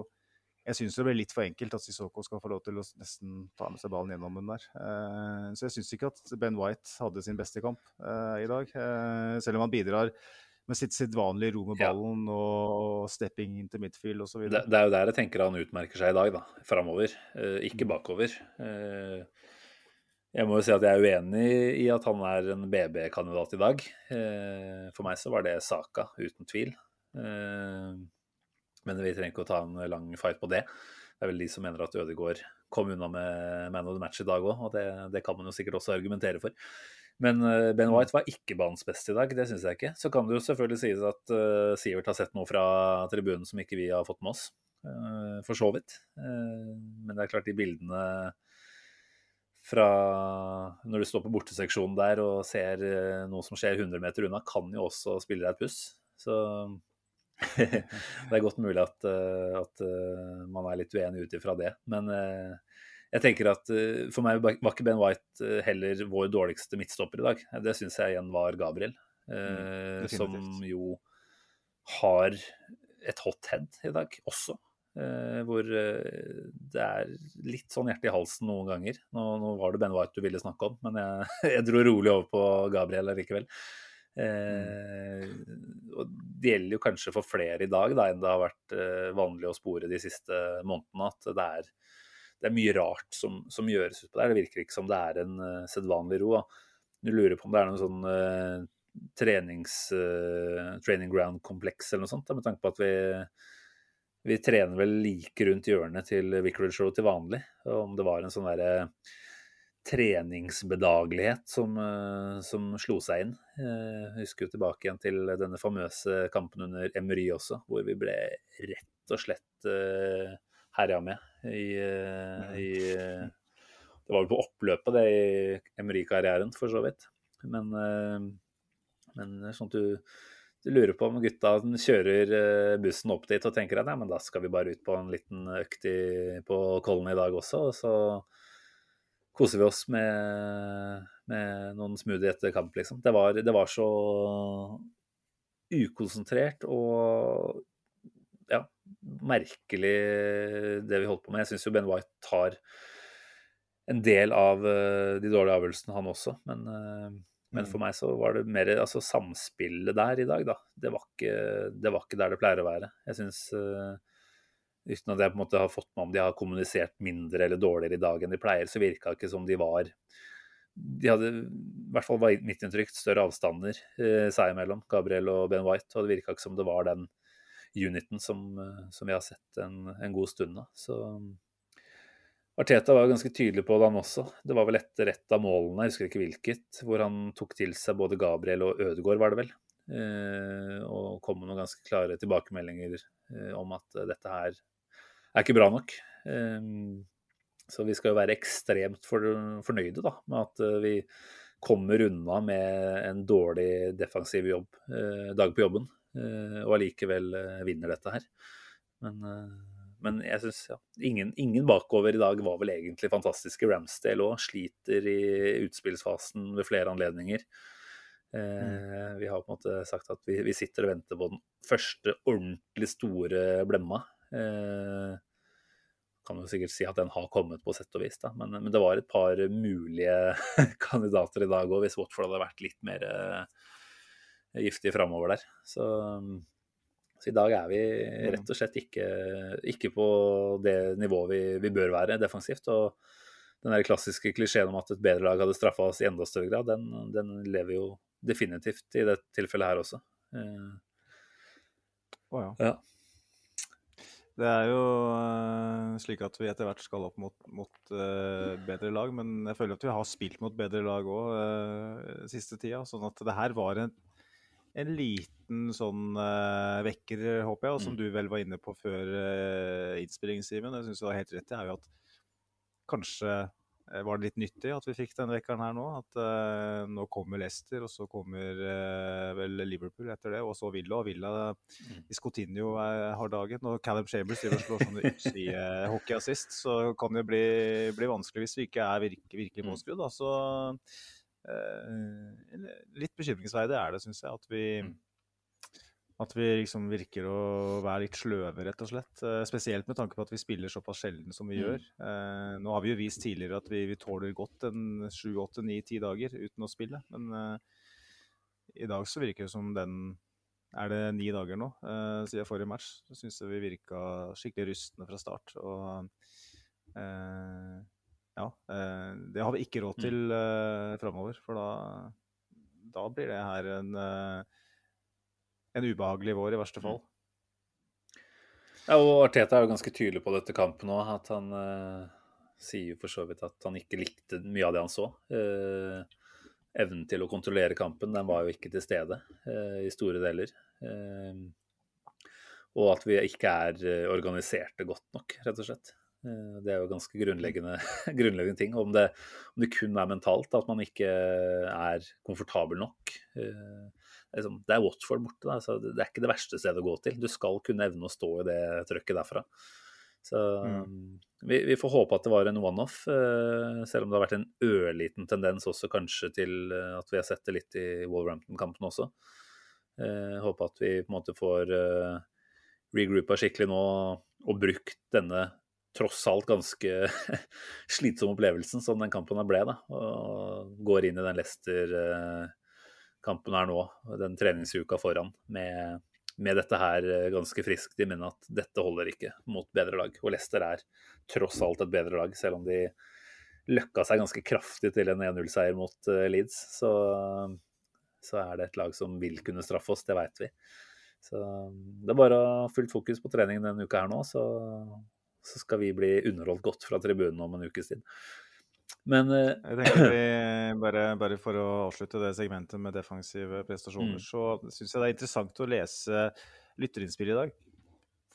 jeg syns det ble litt for enkelt at Sissoko skal få lov til å nesten ta med seg ballen gjennom den der. Uh, så jeg syns ikke at Ben White hadde sin beste kamp uh, i dag. Uh, selv om han bidrar med sitt, sitt vanlige ro med ballen ja. og, stepping inn til midfield osv. Det, det er jo der jeg tenker han utmerker seg i dag, da. Framover, ikke mm. bakover. Jeg må jo si at jeg er uenig i at han er en BB-kandidat i dag. Eh, for meg så var det Saka, uten tvil. Eh, men vi trenger ikke å ta en lang fight på det. Det er vel de som mener at Ødegaard kom unna med man of the match i dag òg, og det, det, kan man jo sikkert også argumentere for. Men eh, Ben White var ikke banens beste i dag, det syns jeg ikke. Så kan det jo selvfølgelig sies at Sivert har sett noe fra tribunen som ikke vi har fått med oss. for så vidt. men det er klart, de bildene fra når du står på borteseksjonen der og ser eh, noe som skjer 100 meter unna, kan jo også spille deg et puss. Så *laughs* det er godt mulig at, eh, at eh, man er litt uenig ut ifra det. Men jeg tenker at for meg var ikke Ben White heller vår dårligste midtstopper i dag. Det syns jeg igjen var Gabriel, mm, som jo har et hot head i dag også. Eh, hvor eh, det er litt sånn hjerte i halsen noen ganger. Nå, nå var det Ben White du ville snakke om, men jeg, *laughs* jeg dro rolig over på Gabriel likevel. Eh, og det gjelder jo kanskje for flere i dag da, enn det har vært eh, vanlig å spore de siste månedene. At det er, det er mye rart som, som, gjøres ut på der. Det virker ikke som det er en uh, sedvanlig ro. Da. Du lurer på om det er noen sånn uh, trenings, uh, training ground-kompleks eller noe sånt, da, med tanke på at vi vi trener vel like rundt hjørnet til Vicarage Road til vanlig. Og om det var en sånn derre treningsbedagelighet som, eh, som, slo seg inn. Jeg eh, husker jo tilbake igjen til denne famøse kampen under Emery også, hvor vi ble rett og slett uh, herja med i, i Det var vel på oppløpet, det, i Emery-karrieren, for så vidt. Men, men sånn at du du lurer på om gutta kjører eh, bussen opp dit og tenker at ja, men da skal vi bare ut på en liten økt på Kollen i dag også. Og så koser vi oss med, med noen smoothie etter kamp, liksom. Det var, det var så ukonsentrert og ja, merkelig det vi holdt på med. Jeg syns jo Ben White tar en del av eh, de dårlige avgjørelsene, han også. Men eh, men for mm. meg så var det mer altså samspillet der i dag, da. Det var ikke, det var ikke der det pleier å være. Jeg syns uh, Uten at jeg på en måte har fått med om de har kommunisert mindre eller dårligere i dag enn de pleier, så virka ikke som de var De hadde, i hvert fall var mitt inntrykk, større avstander eh, seg imellom, Gabriel og Ben White. Og det virka ikke som det var den uniten som, uh, som vi har sett en, en god stund nå. Så Arteta var ganske tydelig på det, han også. Det var vel etter ett av målene, jeg husker ikke hvilket, hvor han tok til seg både Gabriel og Ødegaard, var det vel. Eh, og kom med noen ganske klare tilbakemeldinger eh, om at eh, dette her er ikke bra nok. Eh, så vi skal jo være ekstremt for, fornøyde da, med at eh, vi kommer unna med en dårlig defensiv jobb, eh, dag på jobben, og allikevel vinner dette her. Men men jeg syns ja, ingen, ingen, bakover i dag var vel egentlig fantastiske. Ramsdale òg sliter i utspillsfasen ved flere anledninger. Eh, mm. Vi har på en måte sagt at vi, vi, sitter og venter på den første ordentlig store blemma. Eh, kan jo sikkert si at den har kommet på sett og vis. Men, men det var et par mulige *laughs* kandidater i dag òg, hvis Watford hadde vært litt mer eh, giftig framover der. Så så i dag er vi rett og slett ikke, ikke på det nivået vi, vi, bør være defensivt. Og den der klassiske klisjeen om at et bedre lag hadde straffa oss i enda større grad, den, den, lever jo definitivt i det tilfellet her også. Eh, oh, ja. ja. Det er jo uh, slik at vi etter hvert skal opp mot, mot uh, bedre lag, men jeg føler at vi har spilt mot bedre lag òg uh, siste tida. Sånn at det her var en en liten sånn uh, vekker, håper jeg, og som mm. du vel var inne på før uh, innspillingen, Simen. Jeg syns du har helt rett i er jo at kanskje var det litt nyttig at vi fikk denne vekkeren her nå. At uh, nå kommer Leicester, og så kommer vel Liverpool etter det, og så Villa. Og Villa mm. hvis Coutinho har dagen, og Callum Chambers driver og slår sånne utsidehockeyassist. så kan det bli, bli, vanskelig hvis vi ikke er virkelig, virkelig mm. påskrudd. Så Eh, litt bekymringsverdig er det, syns jeg, at vi, mm. At vi liksom virker å være litt sløve, rett og slett. Eh, spesielt med tanke på at vi spiller såpass sjelden som vi mm. gjør. Eh, nå har vi jo vist tidligere at vi, vi tåler godt en sju, åtte, ni, ti dager uten å spille. Men i dag så virker det som den er det ni dager nå uh, siden forrige match. Så syns jeg vi virka skikkelig rustne fra start. Og uh, ja, eh, det har vi ikke råd mm. til uh, framover. For da, da, blir det her en, en ubehagelig vår, i verste mm. fall. Ja, og Arteta er jo ganske tydelig på dette kampen nå. At han eh, sier for så vidt at han ikke likte mye av det han så. Eh, evnen til å kontrollere kampen, den var jo ikke til stede eh, i store deler. og at vi ikke er organiserte godt nok, rett og slett. Eh, det er jo ganske grunnleggende, *laughs* grunnleggende ting. Om det, om det, kun er mentalt, at man ikke er komfortabel nok. Eh, liksom, det er Watford borte, da, så det er ikke det verste stedet å gå til. Du skal kunne evne å stå i det trøkket derfra. Så mm. vi, vi, får håpe at det var en one-off, uh, selv om det har vært en ørliten tendens også kanskje til at vi har sett det litt i Wolverhampton-kampen også. Uh, håper at vi på en måte får uh, regroupa skikkelig nå og brukt denne tross alt ganske *laughs* slitsomme opplevelsen som den kampen ble. da, og Går inn i den Leicester-kampen her nå, den treningsuka foran, med, med dette her ganske friskt i minne at dette holder ikke mot bedre lag. Og Leicester er tross alt et bedre lag, selv om de løkka seg ganske kraftig til en 1-0-seier mot eh, Leeds. Så, så er det et lag som vil kunne straffe oss, det veit vi. Så det er bare fullt fokus på treningen denne uka her nå, så så skal vi bli underholdt godt fra tribunen om en ukes tid. Men uh, Jeg tenker vi, *clears throat* bare, bare, for å avslutte det segmentet med defensive prestasjoner, mm. så syns jeg det er interessant å lese lytterinnspill i dag.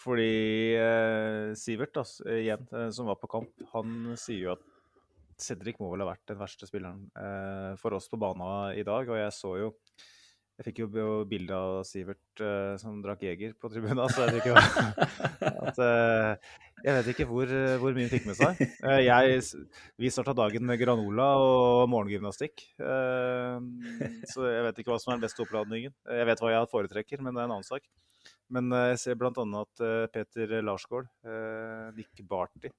Fordi uh, Sivert, da, igjen, uh, som var på kamp, han sier jo at Cedric må vel ha vært den verste spilleren for oss på banen i dag. Og jeg så jo jeg fikk jo bilde av Sivert uh, som drakk Jeger på tribunen. Så jeg vet ikke, *laughs* at, uh, jeg vet ikke hvor, hvor, mye hun fikk med seg. Uh, jeg, vi starta dagen med granola og morgengymnastikk. så jeg vet ikke hva som er den beste oppladningen. Jeg vet hva jeg foretrekker, men det er en annen sak. Men jeg ser bl.a. at Peter Larsgaard, Nick Barty,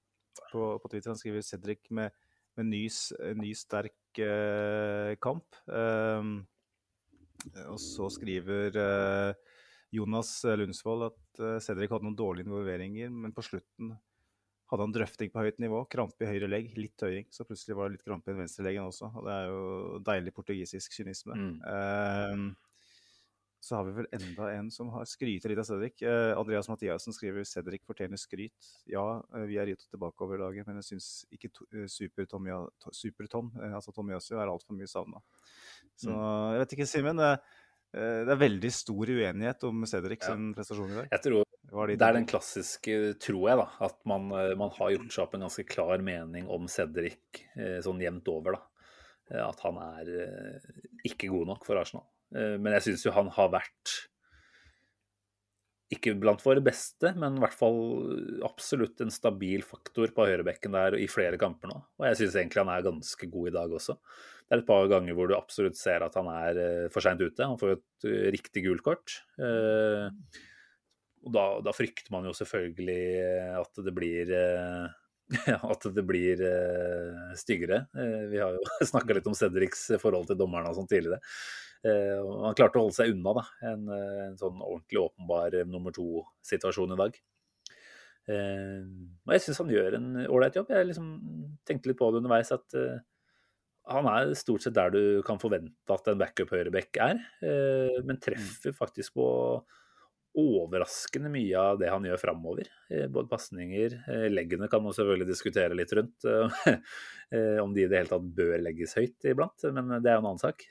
på, på, Twitter han skriver Cedric med, med ny, ny, sterk kamp. Uh, og så skriver eh, Jonas Lundsvold at eh, Cedric hadde noen dårlige involveringer, men på slutten hadde han drøfting på høyt nivå. Krampe i høyre legg, litt tøying. Så plutselig var det litt krampe i den venstre leggen også. Og det er jo deilig portugisisk kynisme. Mm. Uh, så har vi vel enda en som har skryter litt av Cedric. Andreas Mathiassen skriver Cedric fortjener skryt. Ja, vi er gitt tilbake over dagen, men jeg syns ikke Super-Tom, super altså Tomiyasu, er altfor mye savna. Så mm. jeg vet ikke, Simen. Det, eh, det, er veldig stor uenighet om Cedric sin prestasjon i dag. Jeg tror det, det er den klassiske, tror jeg, da, at man, eh, man, har gjort seg opp en ganske klar mening om Cedric eh, sånn jevnt over. da. At han er ikke god nok for Arsenal. Men jeg syns jo han har vært ikke blant våre beste, men i hvert fall absolutt en stabil faktor på høyrebekken der i flere kamper nå. Og jeg syns egentlig han er ganske god i dag også. Det er et par ganger hvor du absolutt ser at han er uh, for seint ute. Han får et uh, riktig gult kort. Uh, og da, da, frykter man jo selvfølgelig at det blir *laughs* at det blir styggere. vi har jo *laughs* snakka litt om Cedrics forhold til dommerne og sånn tidligere. Og han klarte å holde seg unna da, en, en sånn ordentlig åpenbar nummer to-situasjon i dag. og jeg syns han gjør en ålreit jobb. Jeg liksom tenkte litt på det underveis at han er stort sett der du kan forvente at en backup høyreback er, eh, men treffer faktisk på overraskende mye av det han gjør framover. Eh, både pasninger, eh, leggene kan man selvfølgelig diskutere litt rundt. *laughs* Om de i det hele tatt bør legges høyt iblant, men det er en annen sak.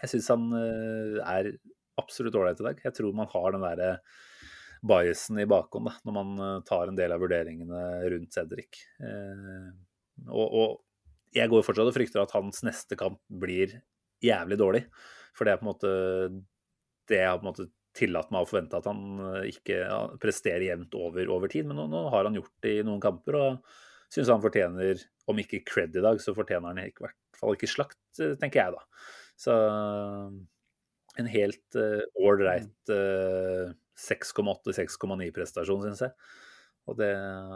Jeg syns han er absolutt ålreit i dag. Jeg tror man har den derre biasen i bakhånd når man tar en del av vurderingene rundt Cedric. Og, og jeg går fortsatt og frykter at hans neste kamp blir jævlig dårlig. For det er på en måte det jeg har på en måte tillatt meg å forvente at han eh, ikke presterer jevnt over over tid. Men nå, nå, har han gjort det i noen kamper, og syns han fortjener, om ikke cred i dag, så fortjener han i hvert fall ikke slakt, eh, tenker jeg da. Så en helt ålreit uh, uh, 6,8-6,9 prestasjon, syns jeg. Og det,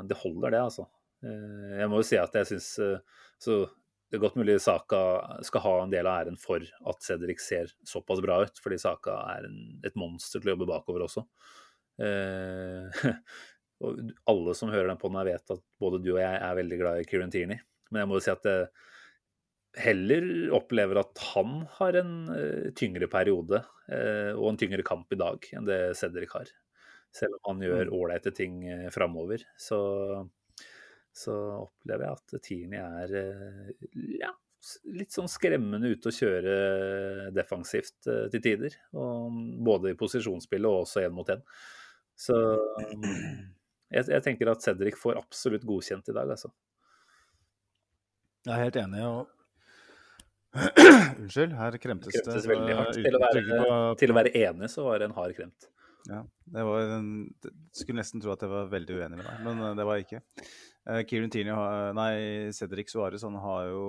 det, holder, det, altså. Uh, jeg må jo si at jeg syns så det er godt mulig Saka skal ha en del av æren for at Cedric ser såpass bra ut, fordi Saka er en, et monster til å jobbe bakover også. Eh, *laughs* og alle som hører den på den, vet at både du og jeg er veldig glad i Kieran Tierney. Men jeg må jo si at jeg heller opplever at han har en uh, tyngre periode uh, og en tyngre kamp i dag enn det Cedric har. Selv om han gjør mm. ålreite ting uh, framover. Så så opplever jeg at Tini er eh, ja, litt sånn skremmende ute å kjøre defensivt eh, til tider. Og både i posisjonsspillet og også én mot én. Så *clears throat* jeg, jeg, tenker at Cedric får absolutt godkjent i dag, altså. Jeg er helt enig. og *clears throat* Unnskyld, her kremtes det. Kremtes veldig hardt. Til å, være, til å, være, enig så var det en hard kremt. Ja, det var en, Skulle nesten tro at jeg var veldig uenig med deg, men eh, det var jeg ikke. Uh, Kieran Tierney, nei, Cedric Suárez han har jo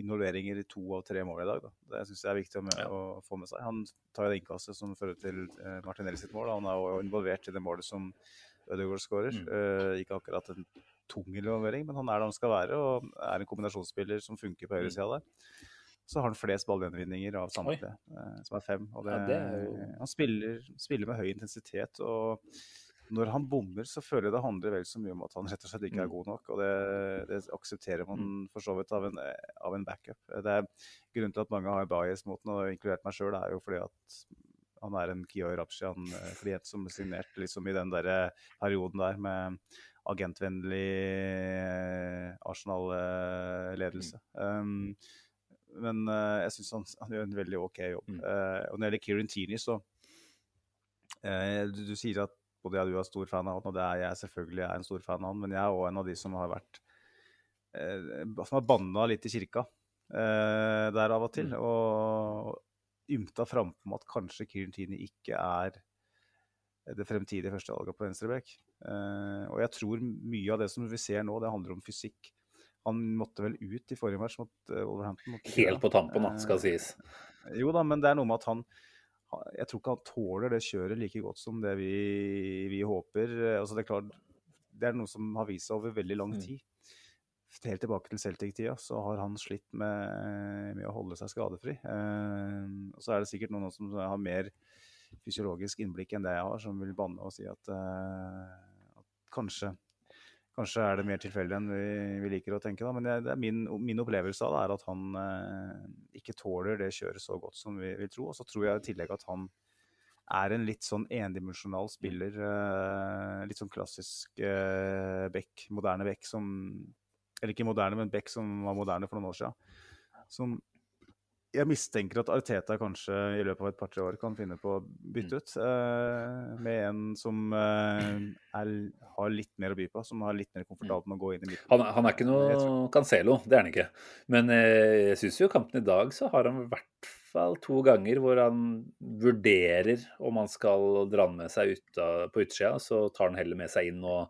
involveringer i to av tre mål i dag. Da. Det syns jeg er viktig å, med, ja. å, få med seg. Han tar jo det innkastet som fører til Martin Martinelli sitt mål. Han er jo involvert i det målet som Ødegaard skårer. Mm. Uh, ikke akkurat en tung involvering, men han er der han skal være, og er en kombinasjonsspiller som funker på høyresida mm. der så har han flest ballgjenvinninger av samtlige, eh, som er fem. Det, ja, det er jo... Han spiller, spiller, med høy intensitet. og når han bommer, så føler jeg det handler vel så mye om at han rett og slett ikke er mm. god nok. Og det, det aksepterer man mm. for så vidt av en, av en, backup. Det er Grunnen til at mange har bias mot den, og inkludert meg sjøl, er jo fordi at han er en Kiyoy Rapshian-klient eh, som ble signert liksom i den der perioden der med agentvennlig eh, Arsenal-ledelse. Mm. Um, men uh, jeg syns han, han, gjør en veldig OK jobb. Mm. Uh, og når det gjelder Kieran Tierney, så uh, du, du, sier at både jeg og du er stor fan av han, og det er jeg selvfølgelig er en stor fan av han, men jeg er òg en av de som har vært Som har banna litt i kirka der av og til. Mm. Og ymta frampå om at kanskje Kieran Tini ikke er det fremtidige førstevalget på venstreback. og jeg tror mye av det som vi ser nå, det handler om fysikk. Han måtte vel ut i forrige match mot uh, Wolverhampton? Helt på tampen, da, skal sies. Uh, jo da, men det er noe med at han Jeg tror ikke han tåler det kjøret like godt som det vi, vi håper. Uh, altså Det er klart, det er noe som har vist seg over veldig lang mm. tid. Helt tilbake til Celtic-tida så har han slitt med, med å holde seg skadefri. og så er det sikkert noen som har mer fysiologisk innblikk enn det jeg har, som vil banne og si at, at kanskje Kanskje er det mer tilfeldig enn vi, vi, liker å tenke, da. men det, er min, min, opplevelse av det er at han eh, ikke tåler det kjøret så godt som vi vil tro. Og så tror jeg i tillegg at han er en litt sånn endimensjonal spiller. Eh, litt sånn klassisk eh, back, moderne back som Eller ikke moderne, men back som var moderne for noen år siden. Som jeg mistenker at Arteta kanskje i løpet av et par-tre år kan finne på å bytte mm. ut eh, med en som eh, er, har litt mer å by på, som har litt mer komfortabelt med å gå inn i midten. Han, han, er ikke noe Cancelo, det er han ikke. Men eh, jeg syns jo kampen i dag så har han i hvert fall to ganger hvor han vurderer om han skal dra den med seg ut av, på utsida, så tar han heller med seg inn og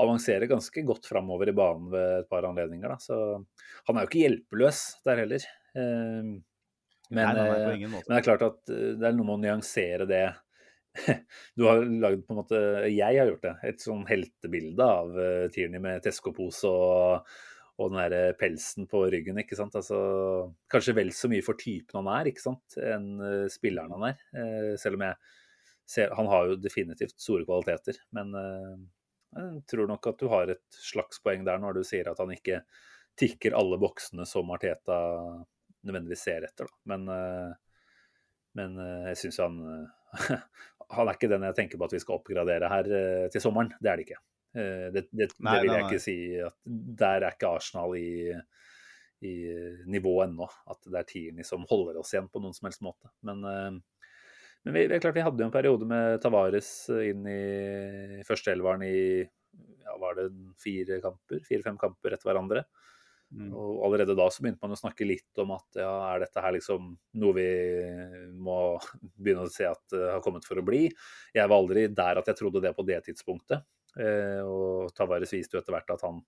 avanserer ganske godt framover i banen ved et par anledninger. Da. Så han er jo ikke hjelpeløs der heller. Eh, men, nei, nei, nei, men, det er klart at eh, det er noe med å nyansere det. *laughs* Du har lagd på en måte Jeg har gjort det. Et sånn heltebilde av uh, Tierney med Tesco-pose og, og, den der pelsen på ryggen. ikke sant? Altså, kanskje vel så mye for typen han er, ikke sant, enn uh, spilleren han er. Selv om jeg ser Han har jo definitivt store kvaliteter. Men jeg tror nok at du har et slags poeng der når du sier at han ikke tikker alle boksene som Arteta nødvendigvis ser etter. Da. Men, eh, men eh, jeg syns han *laughs* Han er ikke den jeg tenker på at vi skal oppgradere her eh, til sommeren. Det er det ikke. Det, det, nei, det vil jeg nei, ikke si. at Der er ikke Arsenal i, i nivå ennå. At det er Tierney som holder oss igjen på noen som helst måte. Men, men vi, det er klart vi hadde jo en periode med Tavares inn i førsteelveren i ja, var det fire kamper, fire-fem kamper etter hverandre. Mm. Og allerede da så begynte man å snakke litt om at ja, er dette her liksom noe vi må *laughs* begynne å se at uh, har kommet for å bli. Jeg var aldri der at jeg trodde det på det tidspunktet. Uh, og Tavares viste jo etter hvert at han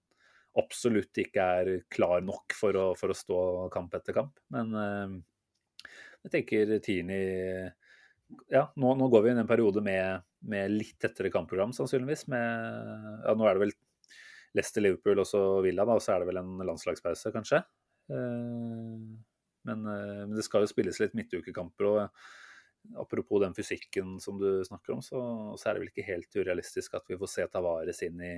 absolutt ikke er klar nok for å, for å stå kamp etter kamp. Men uh, jeg tenker Tini ja, nå, nå, går vi inn i en periode med, med litt tettere kampprogram, sannsynligvis. Med, ja, nå er det vel Leicester, Liverpool og så Villa, da, og så er det vel en landslagspause, kanskje. Eh, men, eh, men, det skal jo spilles litt midtukekamper. og Apropos den fysikken som du snakker om, så, så, er det vel ikke helt urealistisk at vi får se Tavares inn i,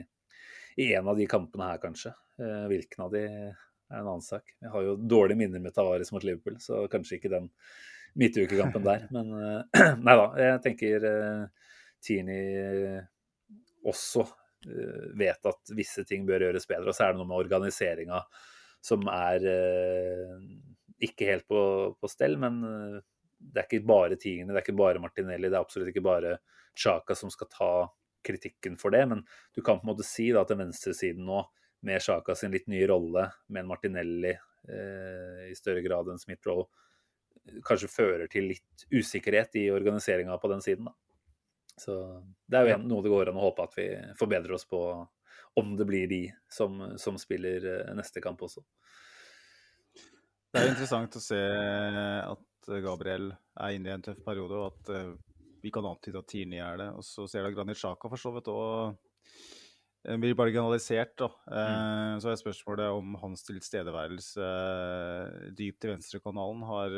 i en av de kampene her, kanskje. Eh, hvilken av de er en annen sak. Jeg har jo dårlige minner med Tavares mot Liverpool, så kanskje ikke den midtukekampen der. *laughs* Men *clears throat* nei da, jeg tenker Tini også vet at visse ting bør gjøres bedre. Og så er det noe med organiseringa som er eh, ikke helt på, på, stell. Men eh, det er ikke bare tingene, det er ikke bare Martinelli, det er absolutt ikke bare Chaka som skal ta kritikken for det. Men du kan på en måte si da, til venstresiden nå, med Chaka sin litt nye rolle, med en Martinelli eh, i større grad enn Smith-Roll, kanskje fører til litt usikkerhet i organiseringa på den siden. da. Så det er jo noe det går an å håpe at vi forbedrer oss på, om det blir de som, som spiller eh, neste kamp også. Det er interessant å se at Gabriel er inne i en tøff periode, og at uh, vi kan antyde at Tierney er det. Og så ser du Granit Xhaka for så vidt òg blir marginalisert. Da. Mm. Så er spørsmålet om hans tilstedeværelse dypt i venstrekanalen har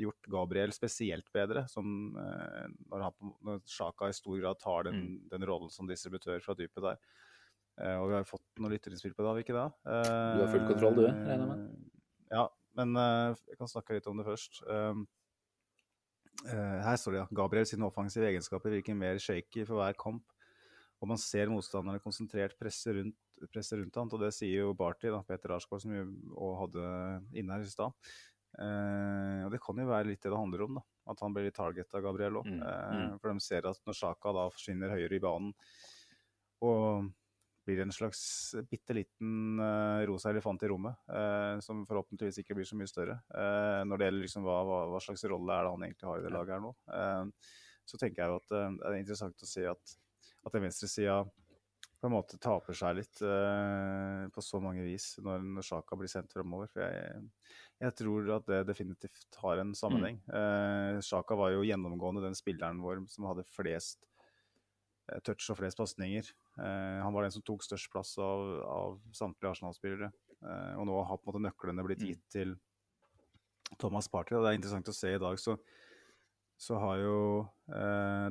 gjort Gabriel spesielt bedre. Som, når, han, når Sjaka i stor grad tar den, mm. den rollen som distributør fra dypet der. Og vi har fått noen lytterinnspill på det, har vi ikke det? Du har full kontroll, du, regner jeg med? Ja, men jeg kan snakke litt om det først. Her står det ja. Gabriel sine offensive egenskaper virker mer shaky for hver kamp og man ser motstanderne konsentrert presse rundt, presse rundt han, og det sier jo Barty, da, Peter Arsgaard, som vi hadde inne her i stad. Eh, og Det kan jo være litt det det handler om, da. at han blir litt target av Gabriel òg. Mm, eh, mm. For de ser at når Sjaka da forsvinner høyere i banen og blir en slags bitte liten uh, rosa elefant i rommet, som forhåpentligvis ikke blir så mye større. Når det gjelder liksom hva, hva, hva, slags rolle er det han egentlig har i det laget her nå. så tenker jeg jo at det er interessant å se at at den venstresida på en måte taper seg litt uh, på så mange vis når, når Sjaka blir sendt fremover. For jeg, jeg, tror at det definitivt har en sammenheng. Mm. Uh, var jo gjennomgående den spilleren vår som hadde flest uh, touch og flest pasninger. Han var den som tok størst plass av, av samtlige Arsenal-spillere. og nå har på en måte nøklene blitt mm. gitt til Thomas Party. Og det er interessant å se i dag, så, så har jo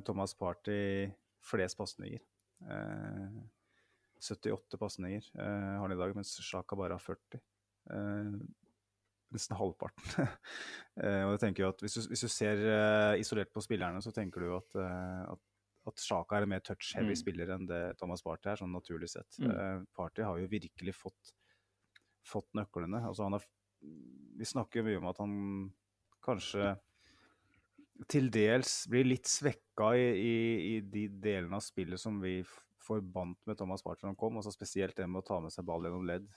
Thomas Party flest pasninger. Eh, 78 pasninger eh, har han i dag, mens Sjaka bare har 40. Eh, nesten halvparten. *laughs* Eh, og jeg tenker jo at Hvis du, hvis du ser eh, isolert på spillerne, så tenker du at, eh, at, at Sjaka er en mer touch-heavy mm. spiller enn det Thomas Party er, sånn naturlig sett. Mm. Party har jo virkelig fått, fått nøklene. Altså han har, vi snakker mye om at han kanskje til dels blir litt svekka i, i, i, de delene av spillet som vi forbandt med Thomas Party da han kom. Altså spesielt det med å ta med seg ball gjennom ledd.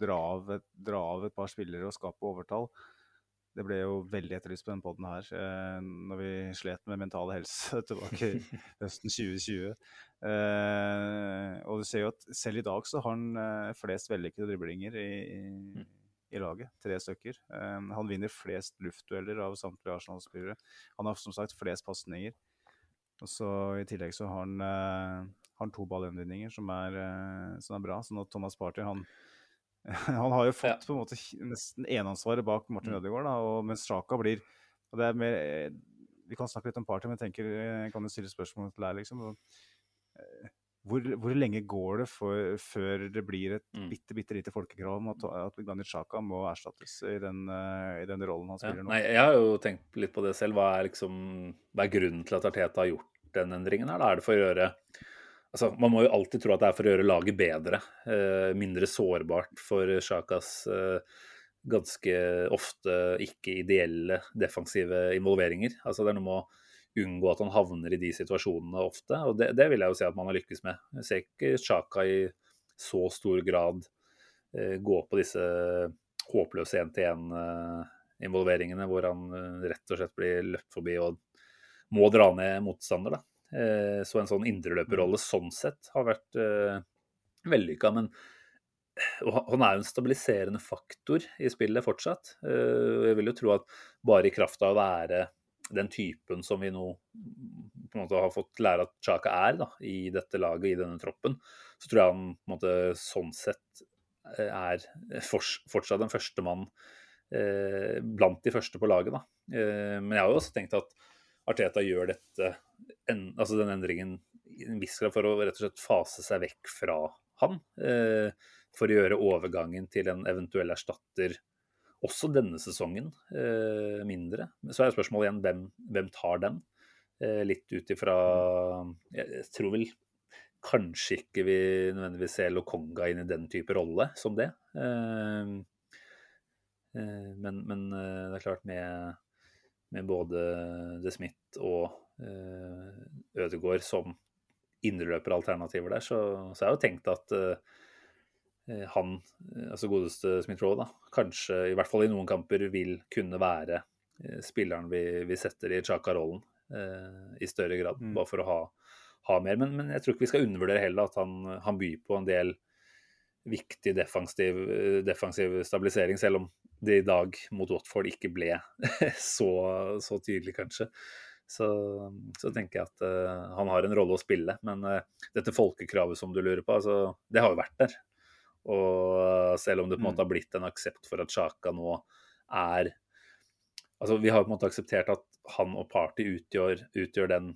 Dra av, et, dra av et par spillere og skape overtall. Det ble jo veldig etterlyst på denne poden her eh, når vi slet med mental helse *laughs* tilbake i *laughs* høsten 2020. Eh, og du ser jo at selv i dag så har han eh, flest vellykkede driblinger i, i mm i laget. Tre stykker. Um, han vinner flest luftdueller av samtlige Arsenal-spillere. Han har som sagt flest pasninger. Og så I tillegg så har han, uh, han to ballgjenvinninger som, uh, som, er bra. sånn at Thomas Party han, *laughs* han har jo fått ja. på en måte nesten eneansvaret bak Martin mm. Ødegaard. Da, og mens Sjaka blir og det er mer, Vi kan snakke litt om Party, men jeg tenker, jeg kan jo stille spørsmål til deg. liksom, og, hvor, hvor, lenge går det for, før det blir et mm. bitte, bitte lite folkekrav om at, at Granit Sjaka må erstattes i den, uh, i den, rollen han spiller ja, nå? Nei, jeg har jo tenkt litt på det selv. Hva er, liksom, hva er grunnen til at Arteta har gjort den endringen her? Da er det for å gjøre altså, Man må jo alltid tro at det er for å gjøre laget bedre. Eh, mindre sårbart for Sjakas eh, ganske ofte ikke ideelle defensive involveringer. Altså, det er noe med å unngå at han havner i de situasjonene ofte. Og det, det vil jeg jo si at man har lykkes med. Jeg ser ikke Chaka i så stor grad eh, gå på disse håpløse én-til-én-involveringene eh, hvor han eh, rett og slett blir løpt forbi og må dra ned motstander. Da. Eh, så en sånn indreløperrolle sånn sett har vært eh, vellykka. Men han er jo en stabiliserende faktor i spillet fortsatt. Eh, jeg vil jo tro at bare i kraft av å være den typen som vi nå på en måte har fått lære at Chaka er da, i dette laget, i denne troppen, så tror jeg han på en måte, sånn sett eh, er fortsatt en førstemann eh, blant de første på laget. Da. Eh, men jeg har jo også tenkt at Arteta gjør dette, en, altså den endringen i en viss grad for å rett og slett fase seg vekk fra han. Eh, for å gjøre overgangen til en eventuell erstatter også denne sesongen eh, mindre. Så er spørsmålet igjen hvem, hvem tar den? Eh, litt ut ifra Jeg tror vel kanskje ikke vi nødvendigvis ser Lokonga inn i den type rolle som det. Eh, eh men, men, eh, det er klart med, med både De Smith og eh, Ødegaard som indreløperalternativer der, så, så har jo tenkt at uh, han, altså godeste Smith-Roe, da, kanskje i hvert fall i noen kamper vil kunne være uh, spilleren vi, vi setter i Chaka-rollen. uh, i større grad. Mm. Bare for å ha, ha mer. Men, men, jeg tror ikke vi skal undervurdere heller at han, han byr på en del viktig defensiv, defensiv stabilisering, selv om det i dag mot Watford ikke ble *laughs* så, så tydelig, kanskje. Så, så, tenker jeg at uh, han har en rolle å spille. Men uh, dette folkekravet som du lurer på, altså, det har jo vært der. Og uh, selv om det på en måte har blitt en aksept for at Sjaka nå er Altså, vi har på en måte akseptert at han og Party utgjør, utgjør den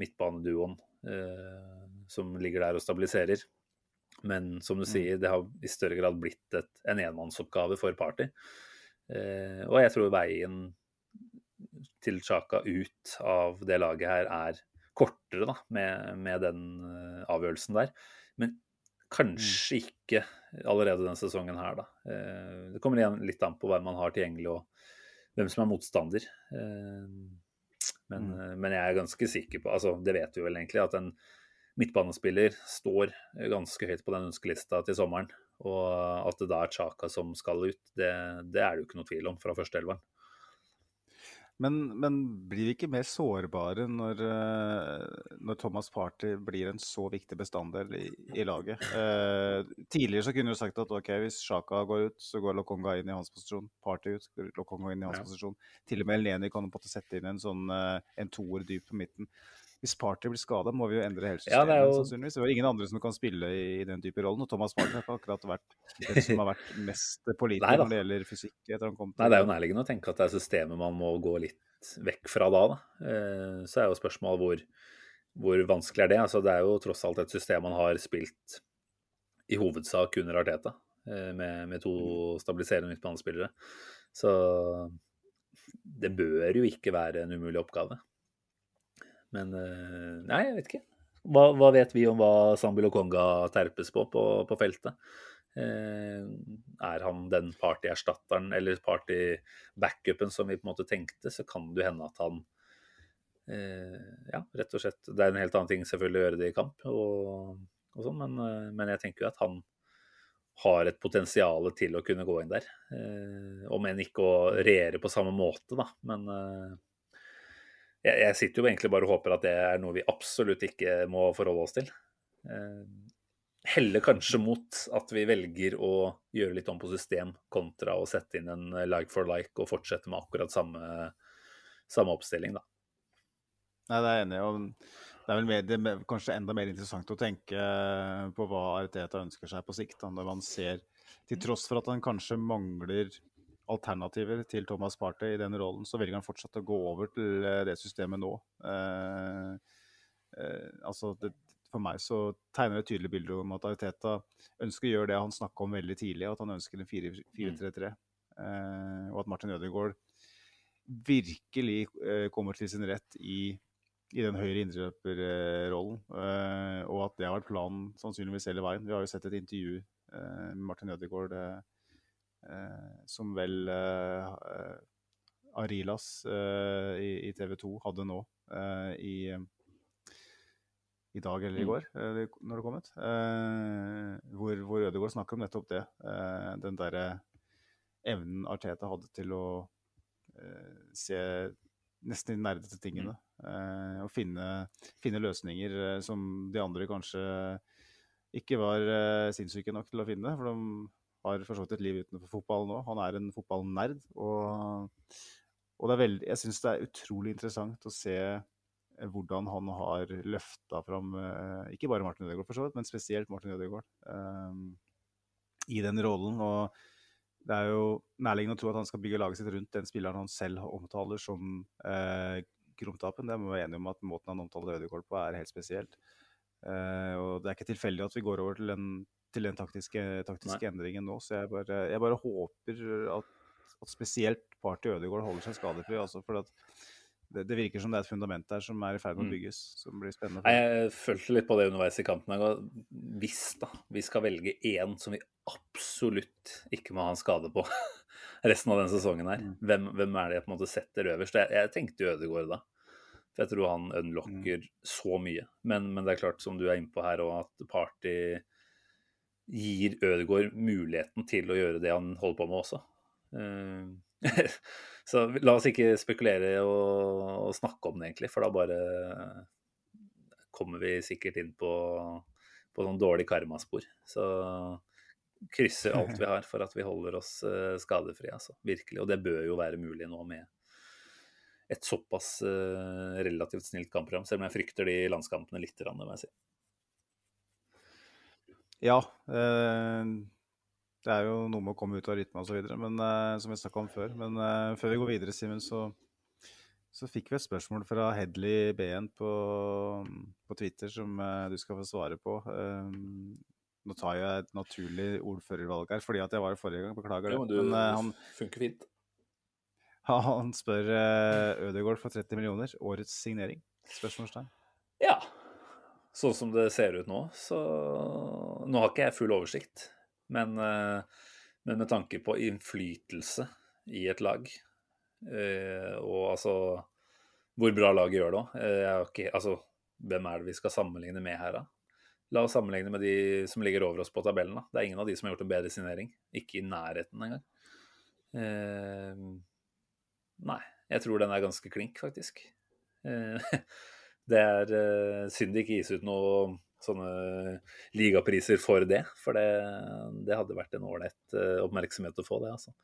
midtbaneduoen som ligger der og stabiliserer. Men som du sier, det har i større grad blitt et, en enmannsoppgave for Party. og jeg tror veien til Chaka ut av det laget her er kortere da, med, med den uh, avgjørelsen der. Men kanskje mm. ikke allerede denne sesongen her, da. Uh, det kommer igjen litt an på hvem man har tilgjengelig og hvem som er motstander. Uh, men, mm. men, jeg er ganske sikker på, altså det vet vi vel egentlig, at en midtbanespiller står ganske høyt på den ønskelista til sommeren. Og at det da er Chaka som skal ut, det, det er det jo ikke noe tvil om fra førsteelveren. Men, men, blir vi ikke mer sårbare når, uh, når, Thomas Party blir en så viktig bestanddel i, i laget? Eh, tidligere så kunne du sagt at ok, hvis Sjaka går ut, så går Lokonga inn i hans posisjon. Party ut, Lokonga inn i hans ja. posisjon. Til og med Eleni kan på en måte sette inn en sånn uh, en toer dyp på midten hvis Party blir skada, må vi jo endre hele systemet. Ja, det, jo... sannsynligvis. det er ingen andre som kan spille i, den type rollen. Og Thomas Party har ikke akkurat vært den som har vært mest pålitelig når det gjelder fysikk. etter han kom til... Nei, Det er jo nærliggende å tenke at det er systemet man må gå litt vekk fra da. da. Eh, så er jo spørsmålet hvor, hvor vanskelig er det? Altså, det er jo tross alt et system man har spilt i hovedsak under Arteta, eh, med, med to stabiliserende midtbanespillere. Så det bør jo ikke være en umulig oppgave. Men eh, nei, jeg vet ikke. Hva, hva vet vi om hva Sambil Okonga terpes på, på på, feltet? Eh, er han den party-erstatteren eller party-backupen som vi på en måte tenkte, så kan det hende at han eh, Ja, rett og slett. Det er en helt annen ting selvfølgelig å gjøre det i kamp, og, og sånn, men, men, jeg tenker jo at han har et potensial til å kunne gå inn der. Om enn ikke å regjere på samme måte, da. Men jeg, jeg, sitter jo egentlig bare og håper at det er noe vi absolutt ikke må forholde oss til. Eh, heller kanskje mot at vi velger å gjøre litt om på system, kontra å sette inn en like for like og fortsette med akkurat samme, samme oppstilling, da. Nei, det er jeg enig i. Det er vel mer, det er kanskje enda mer interessant å tenke på hva Ariteta ønsker seg på sikt. Da, når man ser, til tross for at han kanskje mangler alternativer til Thomas Partey i den rollen, så velger han fortsatt å gå over til eh, det systemet nå. Eh, eh, altså det, for meg så tegner det et tydelig bilde om at Ariteta ønsker å gjøre det han snakka om veldig tidlig, at han ønsker en 4-3-3. Eh, og at Martin Ødegaard virkelig eh, kommer til sin rett i, i den høyre indreløperrollen. Eh, og at det har vært planen sannsynligvis hele veien. Vi har jo sett et intervju med Martin Ødegaard som vel eh, Arilas eh, i, i TV 2 hadde nå i, i dag eller i mm. går, når det kom ut. hvor, hvor Ødegaard snakker om nettopp det. den derre evnen Arteta hadde til å se nesten de nerdete tingene. Mm. og finne, finne, løsninger som de andre kanskje ikke var sinnssyke nok til å finne. For de har for så vidt et liv utenfor fotball nå. Han er en fotballnerd. Og, og veldig, jeg syns det er utrolig interessant å se eh, hvordan han har løfta fram eh, ikke bare Martin Ødegaard, for så vidt, men spesielt Martin Ødegaard um, i den rollen. og det er jo nærliggende å tro at han skal bygge laget sitt rundt den spilleren han selv omtaler som eh, Gromtapen. Det må vi være enige om at måten han omtaler Ødegaard på, er helt spesielt. Eh, og det er ikke tilfeldig at vi går over til en til den taktiske, taktiske endringen nå. Så jeg bare, jeg bare håper at, at, spesielt Party Ødegaard holder seg skadefri. Altså, for det, det, virker som det er et fundament der som er i ferd med å mm. bygges. som blir spennende. Jeg følte litt på det underveis i kampen. Hvis da vi skal velge én som vi absolutt ikke må ha en skade på *laughs* resten av denne sesongen her, mm. hvem, hvem, er det jeg på en måte setter øverst? Jeg, jeg tenkte Ødegaard da. For jeg tror han unlocker mm. så mye. Men, men, det er klart, som du er inne på her, òg, at Party gir Ødegaard muligheten til å gjøre det han holder på med også. Uh, *laughs* så la oss ikke spekulere og, og, snakke om det, egentlig, for da bare kommer vi sikkert inn på, på noen dårlige karmaspor. Så krysser *laughs* alt vi har for at vi holder oss uh, skadefrie, altså. Virkelig. Og det bør jo være mulig nå med et såpass uh, relativt snilt kampprogram, selv om jeg frykter de landskampene litt, må jeg si. Ja. Eh, det er jo noe med å komme ut av rytme osv., eh, som vi snakka om før. Men eh, før vi går videre, Simen, så, så, fikk vi et spørsmål fra Hedley BN på, på Twitter som du skal få svare på. Nå tar jeg et naturlig ordførervalg her fordi at jeg var her forrige gang, beklager det. Jo, men du, men, han, funker fint. *laughs* Han spør uh, Ødegaard for 30 millioner. Årets signering? Spørsmålstegn. Sånn som det ser ut nå, så Nå har ikke jeg full oversikt, men, uh, men med tanke på innflytelse i et lag, uh, og altså hvor bra laget gjør det òg Altså, hvem er det vi skal sammenligne med her, da? La oss sammenligne med de som ligger over oss på tabellen. Da. Det er ingen av de som har gjort en bedre signering. Ikke i nærheten engang. Eh, Nei, jeg tror den er ganske klink, faktisk. Eh, *laughs* det er uh, synd det ikke gis ut noen sånne ligapriser for det. For det, det hadde vært en ålreit eh, oppmerksomhet å få, det, altså.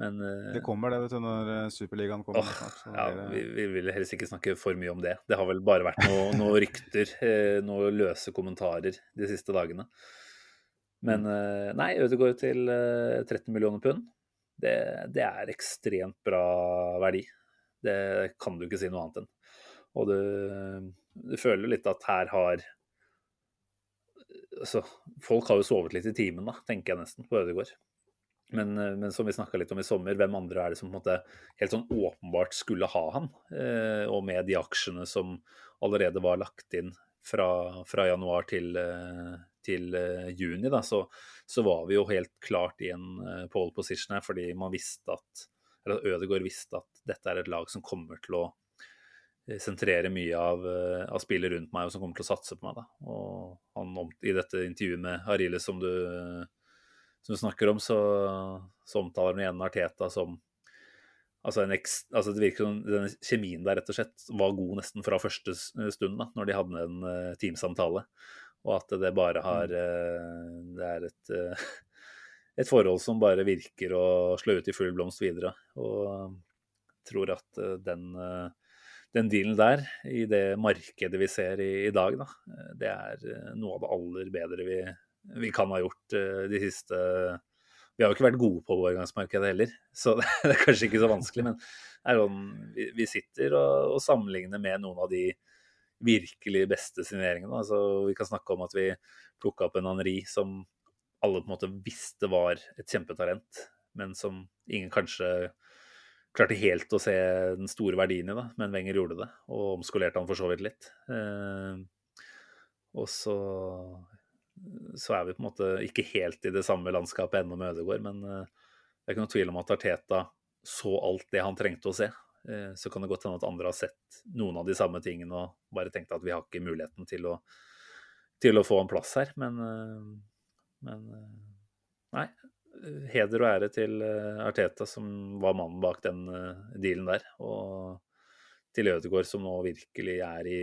Men Det kommer, det, vet du, når Superligaen kommer. Åh, ja, vi, vi, vil helst ikke snakke for mye om det. Det har vel bare vært noen noe rykter, noen løse kommentarer de siste dagene. Men mm. nei, Ødegaard til 13 millioner pund det, det, er ekstremt bra verdi. Det kan du ikke si noe annet enn. Og du, du føler litt at her har altså, Folk har jo sovet litt i timen, da, tenker jeg nesten, på Ødegård. Men, men, som vi snakka litt om i sommer, hvem andre er det som på en måte helt sånn åpenbart skulle ha han? Eh, og med de aksjene som allerede var lagt inn fra, fra januar til, eh, til uh, juni, da, så, så, var vi jo helt klart i en uh, pole position her, fordi man visste at eller Ødegaard visste at dette er et lag som kommer til å eh, sentrere mye av, av spillet rundt meg, og som kommer til å satse på meg. Da. Og han, I dette intervjuet med Arile som du, som du snakker om, så, så omtaler han igjen Arteta som Altså, eks, altså det virker som denne kjemien der rett og slett var god nesten fra første stund, da, når de hadde en uh, teamsamtale. Og at det bare har uh, Det er et, uh, et forhold som bare virker å slå ut i full blomst videre. Og tror at den, den dealen der, i det markedet vi ser i, i dag, da, det er noe av det aller bedre vi, vi kan ha gjort de siste vi har jo ikke vært gode på overgangsmarkedet heller, *laughs* så det er kanskje ikke så vanskelig. Men sånn, vi sitter og, og, sammenligner med noen av de virkelig beste signeringene. Altså, vi kan snakke om at vi plukka opp en Henri som alle på en måte visste var et kjempetalent, men som ingen kanskje klarte helt å se den store verdien i, det, men Wenger gjorde det, og omskolerte han for så vidt litt. Eh, og så så er vi på en måte ikke helt i det samme landskapet ennå med Ødegaard. Men eh, det er ikke noe tvil om at Arteta så alt det han trengte å se. Eh, så kan det godt hende at andre har sett noen av de samme tingene og bare tenkt at vi har ikke muligheten til å, til å få en plass her. Men, eh, men nei. Heder og ære til Arteta, som var mannen bak den dealen der. Og til Ødegaard, som nå virkelig er i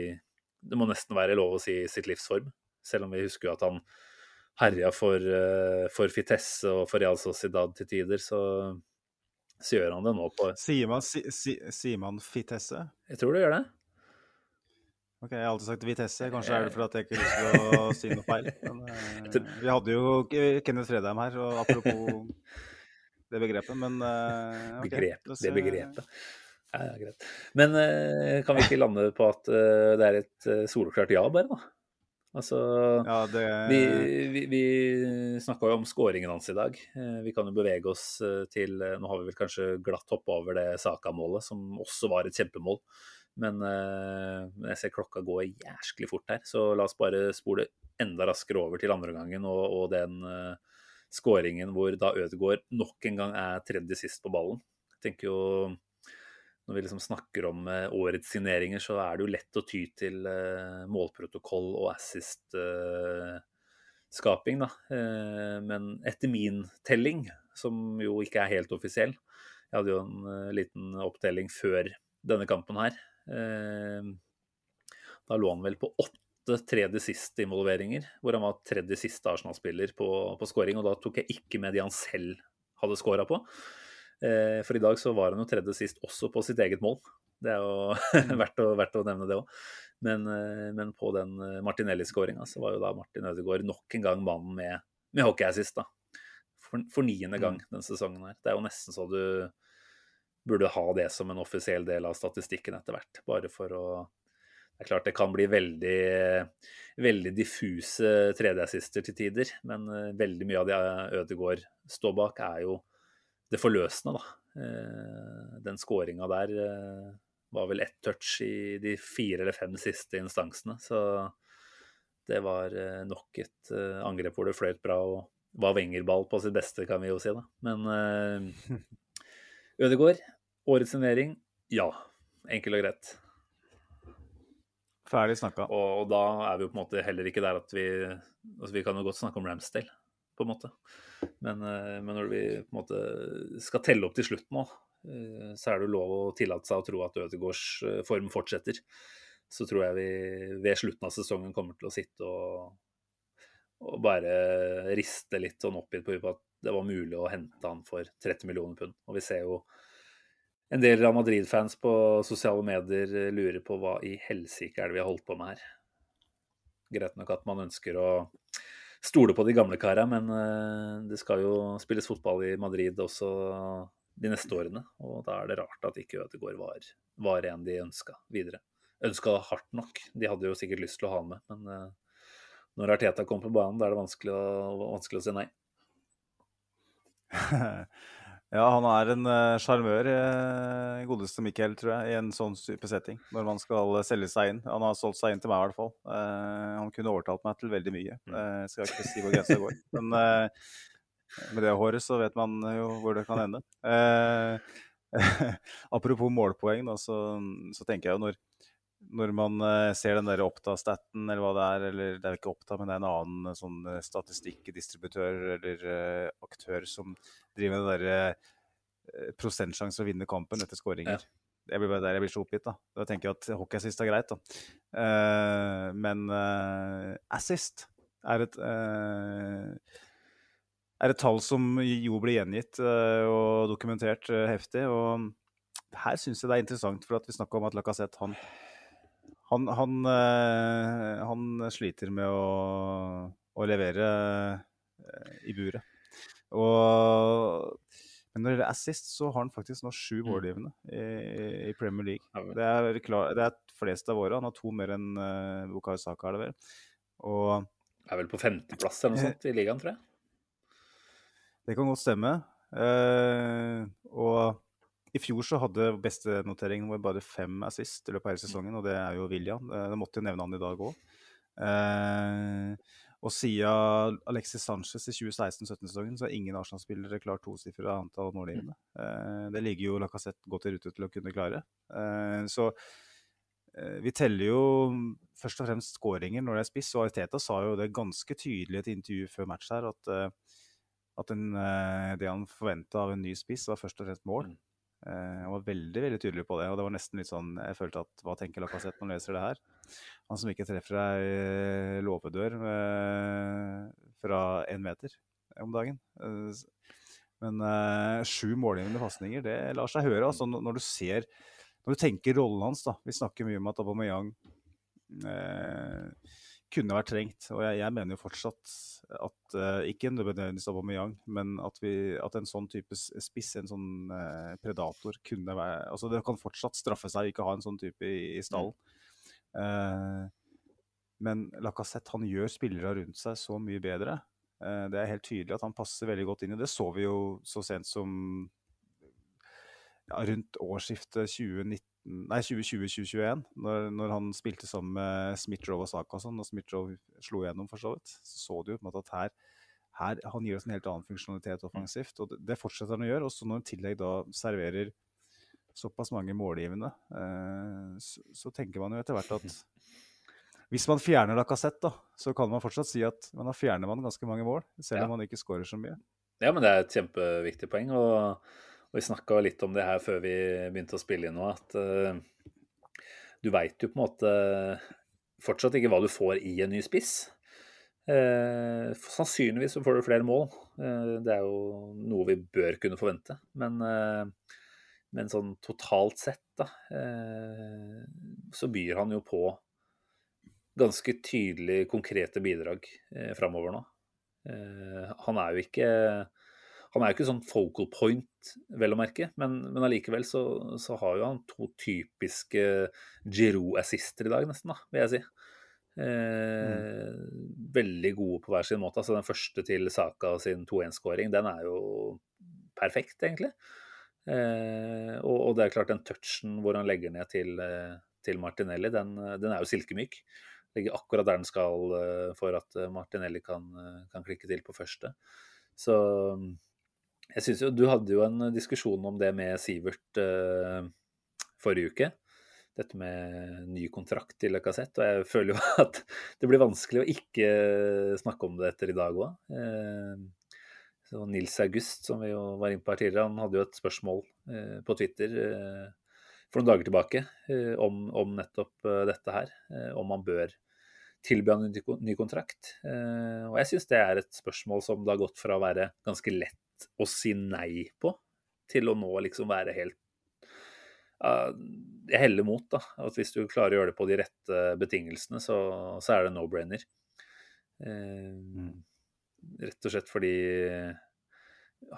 Det må nesten være lov å si sitt livsform. Selv om vi husker at han herja for, uh, for Fitesse og for Real Sociedad til tider, så, så gjør han det nå på Sier man, si, si, sier man Fitesse? Jeg tror det gjør det. Ok, Jeg har alltid sagt Vitesse. Kanskje er det fordi jeg ikke har lyst til å si noe feil. Men, *laughs* uh, vi hadde jo Kenneth Fredheim her, og apropos det begrepet, men uh, okay, Begrepet. Det begrepet. Ja, ja, greit. Men kan vi ikke lande på at det er et soleklart ja, bare, da? Altså, ja, det... Vi, vi, vi snakka jo om skåringen hans i dag. Eh, vi kan jo bevege oss eh, til eh, Nå har vi vel kanskje glatt hoppa over det Saka-målet, som også var et kjempemål. Men jeg ser klokka gå jæsklig fort her, så la oss bare spole enda raskere over til andreomgangen og, og den skåringen hvor da Ødegaard nok en gang er tredje sist på ballen. Jeg tenker jo når vi liksom snakker om eh, årets signeringer, så er det jo lett å ty til eh, målprotokoll og assist-skaping, da. Eh, men etter min telling, som jo ikke er helt offisiell, Jeg hadde jo en uh, liten opptelling før denne kampen her. Uh, da lå han vel på åtte tredje siste involveringer, hvor han var tredje siste Arsenal-spiller på, på scoring. Og da tok jeg ikke med de han selv hadde scora på. Uh, for i dag så var han jo tredje sist også på sitt eget mål. Det er jo *laughs* verdt, å, verdt, å, nevne det òg. Men, men, på den Martinelli-skåringa så var jo da Martin Ødegaard nok en gang mannen med, med hockeyassist. da for, for niende gang mm. denne sesongen her. Det er jo nesten så du burde ha det som en offisiell del av statistikken etter hvert. Bare for å Det er klart det kan bli veldig, veldig diffuse 3D-assister til tider, men uh, veldig mye av det Ødegaard står bak, er jo det forløsende, da. Uh, den skåringa der var vel ett touch i de fire eller fem siste instansene. Så det var nok et angrep hvor det fløyt bra. og var Wenger-ball på sitt beste, kan vi jo si. da. Men *laughs* Ødegaard, årets signering, ja. Enkel og greit. Ferdig snakka. Og, og, da er vi jo på en måte heller ikke der at vi altså Vi kan jo godt snakke om Ramsdale, på en måte. Men, uh, men når vi på en måte skal telle opp til slutt nå, uh, så er det jo lov å tillate seg å tro at Ødegaards form fortsetter. Så tror jeg vi ved slutten av sesongen kommer til å sitte og og bare riste litt sånn oppgitt på at det var mulig å hente han for 30 millioner pund. Og vi ser jo en del av Madrid-fans på sosiale medier lurer på hva i helsike er det vi har holdt på med her. Greit nok at man ønsker å stole på de gamle kara, men eh, det skal jo spilles fotball i Madrid også de neste årene. Og da er det rart at ikke Ødegaard var, var en de ønska videre. Ønska hardt nok. De hadde jo sikkert lyst til å ha han med, men eh, når Arteta kommer på banen, da er det vanskelig å, vanskelig å si nei. *laughs* ja, han er en eh, sjarmør, uh, godeste Mikkel, tror jeg, i en sånn type setting. Når man skal selge seg inn. Han har solgt seg inn til meg, i hvert fall. Han kunne overtalt meg til veldig mye. Uh, skal ikke si hvor grensa går. *laughs* Men med det håret så vet man jo hvor det kan ende. *laughs* apropos målpoeng, da, så, så tenker jeg jo når når man uh, ser den der Oppta-staten, eller hva det er, eller det er ikke Oppta, men det er en annen uh, sånn uh, statistikkdistributør eller aktør som driver med den derre prosentsjanse å vinne kampen etter skåringer. Ja. Jeg blir bare der jeg blir så oppgitt. Da Da tenker jeg at hockeyassist er greit. da. men assist er et er et tall som jo blir gjengitt og dokumentert heftig. og her syns jeg det er interessant, for at vi snakka om at Lacassette han han, han, eh, han, sliter med å, å levere eh, i buret. Og, men når det gjelder assist, så har han faktisk nå sju mm. målgivende i, i, Premier League. Det er, klar, det er flest av våre. Han har to mer enn uh, Bukayo Saka, er det vel. Og Er vel på femteplass eller noe sånt i ligaen, tror jeg. Det kan godt stemme. Uh, og i fjor så hadde bestenoteringen vår bare fem assist i løpet av hele sesongen, og det er jo William. Eh, det måtte jo nevne han i dag òg. Eh, og siden Alexis Sanchez i 2016-17-sesongen så har ingen Arsenal-spillere klart tosifra antall målgivende. Eh, det ligger jo Lacassette godt i rute til å kunne klare. Eh, så eh, vi teller jo først og fremst skåringer når det er spiss, og Arteta sa jo det ganske tydelig i et intervju før match her, at, eh, at en, det han forventa av en ny spiss, var først og fremst mål. Eh, han var veldig veldig tydelig på det. og det var nesten litt sånn, Jeg følte at hva tenker Lacassette når han leser det her? Han som ikke treffer ei eh, låvedør eh, fra én meter om dagen. Men uh, sju målgivende pasninger, det lar seg høre. altså Når du ser, når du tenker rollen hans da, Vi snakker mye om at Aubameyang uh, kunne vært trengt. Og jeg, jeg, mener jo fortsatt at uh, ikke nødvendigvis Aubameyang, men at, vi, at, en sånn type spiss, en sånn uh, predator, kunne være Altså det kan fortsatt straffe seg å ikke ha en sånn type i, i stallen. Uh, men Lacassette han gjør spillere rundt seg så mye bedre. det er helt tydelig at han passer veldig godt inn i det. Så vi jo så sent som ja, rundt årsskiftet 2019 Nei, 2020-2021, når, når, han spilte sammen med Smith-Roe og Saka og sånn, og Smith-Roe slo igjennom for så vidt, så så du på en måte at her, her han gir oss en helt annen funksjonalitet offensivt. og Det, det fortsetter han å gjøre. Også når han i tillegg da serverer såpass mange målgivende, eh, så, så, tenker man jo etter hvert at *laughs* hvis man fjerner Lacassette, så kan man fortsatt si at man har fjerner man ganske mange mål, selv om man ikke skårer så mye. Ja, men det er et kjempeviktig poeng. og Og vi snakka litt om det her før vi begynte å spille inn nå, at uh, du veit jo på en måte fortsatt ikke hva du får i en ny spiss. Uh, sannsynligvis så får du flere mål. Uh, det er jo noe vi bør kunne forvente. Men, men sånn totalt sett, da, så byr han jo på ganske tydelig konkrete bidrag eh, framover nå. han er jo ikke han er jo ikke sånn focal point, vel å merke, men, men allikevel så, så, har jo han to typiske Giroud-assister i dag, nesten, da, vil jeg si. Eh, mm. Veldig gode på hver sin måte. altså Den første til Saka sin 2-1-skåring, den er jo perfekt, egentlig. Eh, og, og, det er klart, den touchen hvor han legger ned til, eh, til Martinelli, den, den, er jo silkemyk. Legger akkurat der den skal eh, for at Martinelli kan, kan klikke til på første. Så jeg synes jo Du hadde jo en diskusjon om det med Sivert uh, forrige uke. Dette med ny kontrakt til Lacassette. Og jeg føler jo *laughs* at det blir vanskelig å ikke snakke om det etter i dag òg. Uh, eh, Nils August, som vi jo var inne på her tidligere, han hadde jo et spørsmål uh, på Twitter for noen dager tilbake om, om nettopp dette her. om man bør tilby han en ny kontrakt. og jeg syns det er et spørsmål som det har gått fra å være ganske lett å si nei på, til å nå liksom være helt uh, Jeg heller mot da, at hvis du klarer å gjøre det på de rette betingelsene, så, så er det no-brainer. Uh, rett og slett fordi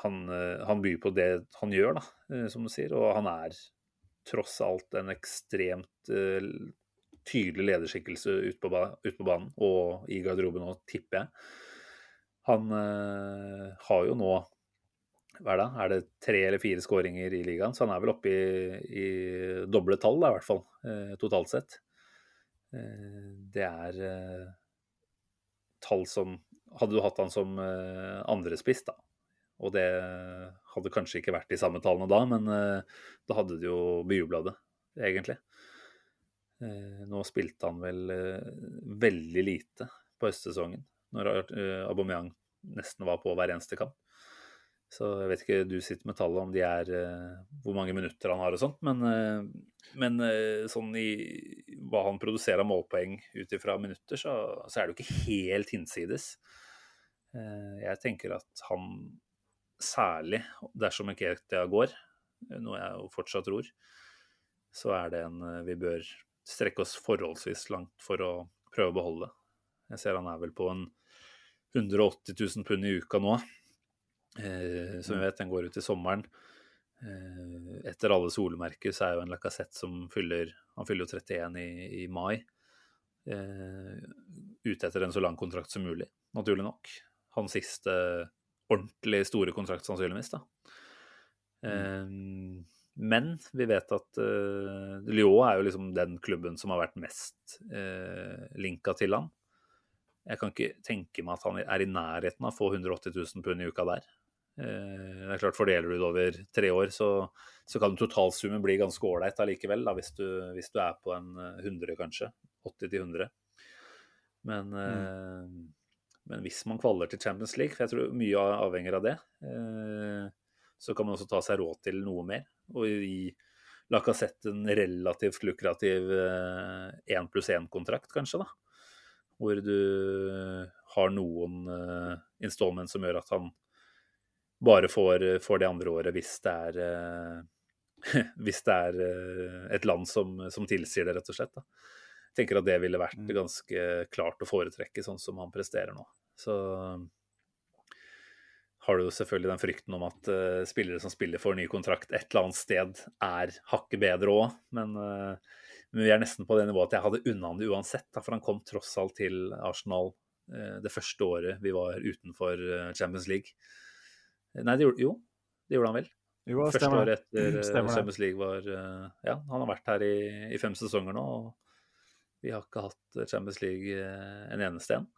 han, uh, han, byr på det han gjør, da, eh, som du sier. Og han er tross alt en ekstremt uh, tydelig lederskikkelse ute på, ut på, banen og i garderoben og tipper jeg. Han har jo nå hva er det? Er det tre eller fire skåringer i ligaen? Så han er vel oppe i, i doble tall, da, i hvert fall, eh, totalt sett. Eh, det er eh, tall som Hadde du hatt han som eh, andrespiss, da, og det hadde kanskje ikke vært de samme tallene da, men da hadde du jo bejubla det, egentlig. Nå spilte han vel veldig lite på høstsesongen, når Aubameyang nesten var på hver eneste kamp. Så jeg vet ikke, du sitter med tallet om de er uh, hvor mange minutter han har og sånt, men, uh, men uh, sånn i hva han produserer av målpoeng ut ifra minutter, så, så, er det jo ikke helt hinsides. jeg tenker at han særlig dersom ikke Nketia går, noe jeg jo fortsatt tror, så er det en vi bør strekke oss forholdsvis langt for å prøve å beholde. Jeg ser han er vel på en 180 000 pund i uka nå. Eh, som vi vet, den går ut i sommeren. Eh, etter alle solemerker så er jo en Lacassette som fyller Han fyller jo 31 i, i mai. Eh, ute etter en så lang kontrakt som mulig, naturlig nok. Hans siste ordentlig store kontrakt, sannsynligvis. da. Mm. Men vi vet at uh, Lyon er jo liksom den klubben som har vært mest uh, linka til han. Jeg kan ikke tenke meg at han er i nærheten av å få 180 000 pund i uka der. Eh, det er klart Fordeler du det over tre år, så, så kan totalsummen bli ganske ålreit allikevel, da, hvis, du, hvis, du, er på en 100, eh, kanskje. 80 til 100. Men, mm. eh, men, hvis man kvaler til Champions League, for jeg tror mye avhenger av det, eh, så kan man også ta seg råd til noe mer. Og gi Lacassette en relativt lukrativ én eh, pluss én-kontrakt, kanskje. da hvor du har noen uh, installment som gjør at han bare får, får, det andre året hvis det er, eh, *laughs* hvis det er eh, et land som, som, tilsier det, rett og slett. Da. Jeg tenker at det ville vært mm. ganske klart å foretrekke, sånn som han presterer nå. Så har du jo selvfølgelig den frykten om at uh, spillere som spiller for ny kontrakt et eller annet sted, er hakket bedre òg. Men, uh, men, vi er nesten på det nivået at jeg hadde unna han det uansett. Da, for han kom tross alt til Arsenal uh, det første året vi var utenfor Champions League. Nei, det gjorde, jo, det gjorde han vel. Jo, Første stemmer. året etter eh, Champions League var eh, Ja, han har vært her i, i, fem sesonger nå, og vi har ikke hatt Champions League eh, en eneste en.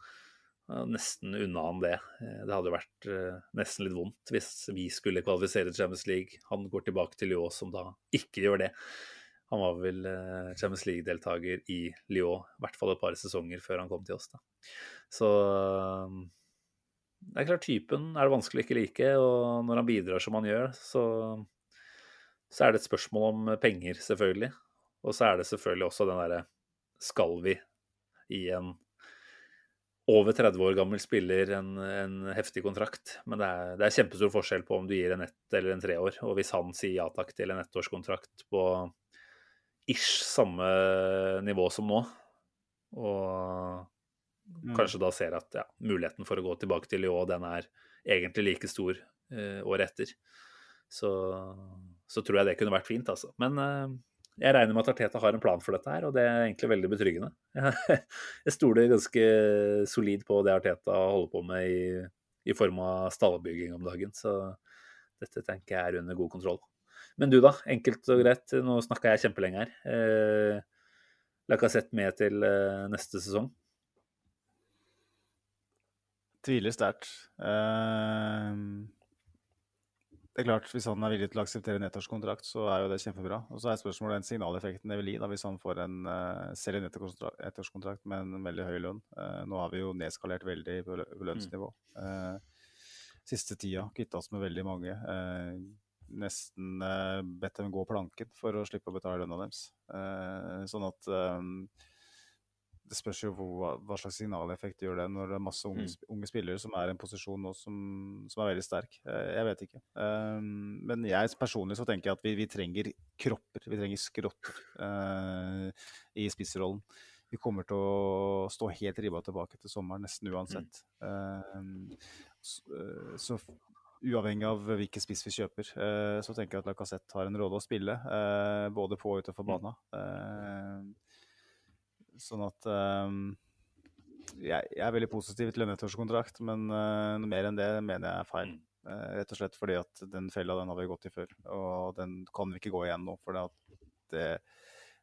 Nesten unna han det. Det hadde vært nesten litt vondt hvis vi skulle kvalifisere Champions League. Han går tilbake til Lyon, som da ikke gjør det. Han var vel Champions League-deltaker i Lyon, i hvert fall et par sesonger før han kom til oss. da. Så det er klart typen er det vanskelig å ikke like, og når han bidrar som han gjør, så, så er det et spørsmål om penger, selvfølgelig. Og så er det selvfølgelig også den derre Skal vi i en over 30 år gammel spiller en, en heftig kontrakt? Men det er, det er, kjempestor forskjell på om du gir en ett eller en treår. Og hvis han sier ja takk til en ettårskontrakt på ish samme nivå som nå, og. Kanskje da ser at ja, muligheten for å gå tilbake til Lyon, den er egentlig like stor eh, året etter, så, så, tror jeg det kunne vært fint, altså. Men eh, jeg regner med at Arteta har en plan for dette her, og det er egentlig veldig betryggende. *laughs* Jeg stoler ganske solid på det Arteta holder på med i, i form av stallbygging om dagen, så dette tenker jeg er under god kontroll. Men du, da? Enkelt og greit. Nå snakka jeg kjempelenge her. Eh, Lacassette med til eh, neste sesong? Tviler sterkt. Uh, det er klart, Hvis han er villig til å akseptere en ettårskontrakt, så er jo det kjempebra. Og Så er spørsmålet den signaleffekten det vil gi da, hvis han får en uh, selv en ettårskontrakt med en veldig høy lønn. Uh, nå har vi jo nedskalert veldig på lønnsnivå. Uh, siste tida kvitta oss med veldig mange. Nesten bedt dem gå planken for å slippe å betale lønna deres. Sånn at det spørs jo hva, hva, slags signaleffekt gjør det når det er masse unge, mm. unge spillere som er i en posisjon nå som, som er veldig sterk. Jeg vet ikke. Um, men jeg personlig så tenker jeg at vi, vi trenger kropper. Vi trenger skrått uh, i spissrollen. Vi kommer til å stå helt ribba tilbake til sommeren, nesten uansett. Mm. Um, så, så uavhengig av hvilken spiss vi kjøper, eh, så tenker jeg at Lacassette har en rolle å spille. Eh, både på og utenfor mm. banen. Eh, sånn at jeg, er veldig positiv til en ettårskontrakt, men mer enn det mener jeg er feil. Mm. rett og slett fordi at den fella den har vi gått i før, og den kan vi ikke gå igjen nå. For det,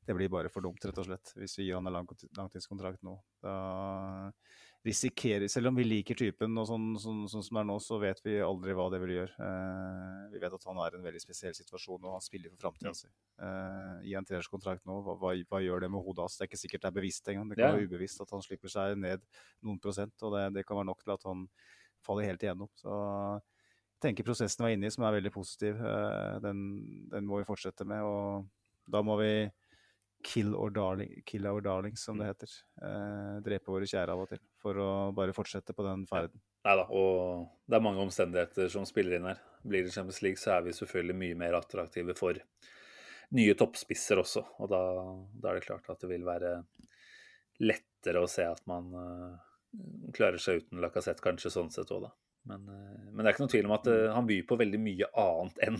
det blir bare for dumt, rett og slett, hvis vi gir han en lang, langtidskontrakt nå. Da risikerer Selv om vi liker typen og sånn, sånn, sånn, som det er nå, så vet vi aldri hva det vil gjøre. Eh, vi vet at han er i en veldig spesiell situasjon, og han spiller for framtida si. Eh, I en treårskontrakt nå, hva, hva, gjør det med hodet hans? Det er ikke sikkert det er bevisst engang. Det kan være ubevisst at han slipper seg ned noen prosent, og det, det kan være nok til at han faller helt igjennom. Så jeg tenker prosessen vi er inne i, som er veldig positiv, eh, den, den må vi fortsette med. og da må vi kill or, darling, kill our darlings, som det heter. Eh, drepe våre kjære av og til, for å bare fortsette på den ferden. Nei da, og det er mange omstendigheter som spiller inn her. Blir det Champions League, så er vi selvfølgelig mye mer attraktive for nye toppspisser også. Og da, da er det klart at det vil være lettere å se at man uh, klarer seg uten Lacassette, kanskje sånn sett òg, da. Men, uh, men, det er ikke noen tvil om at uh, han byr på veldig mye annet enn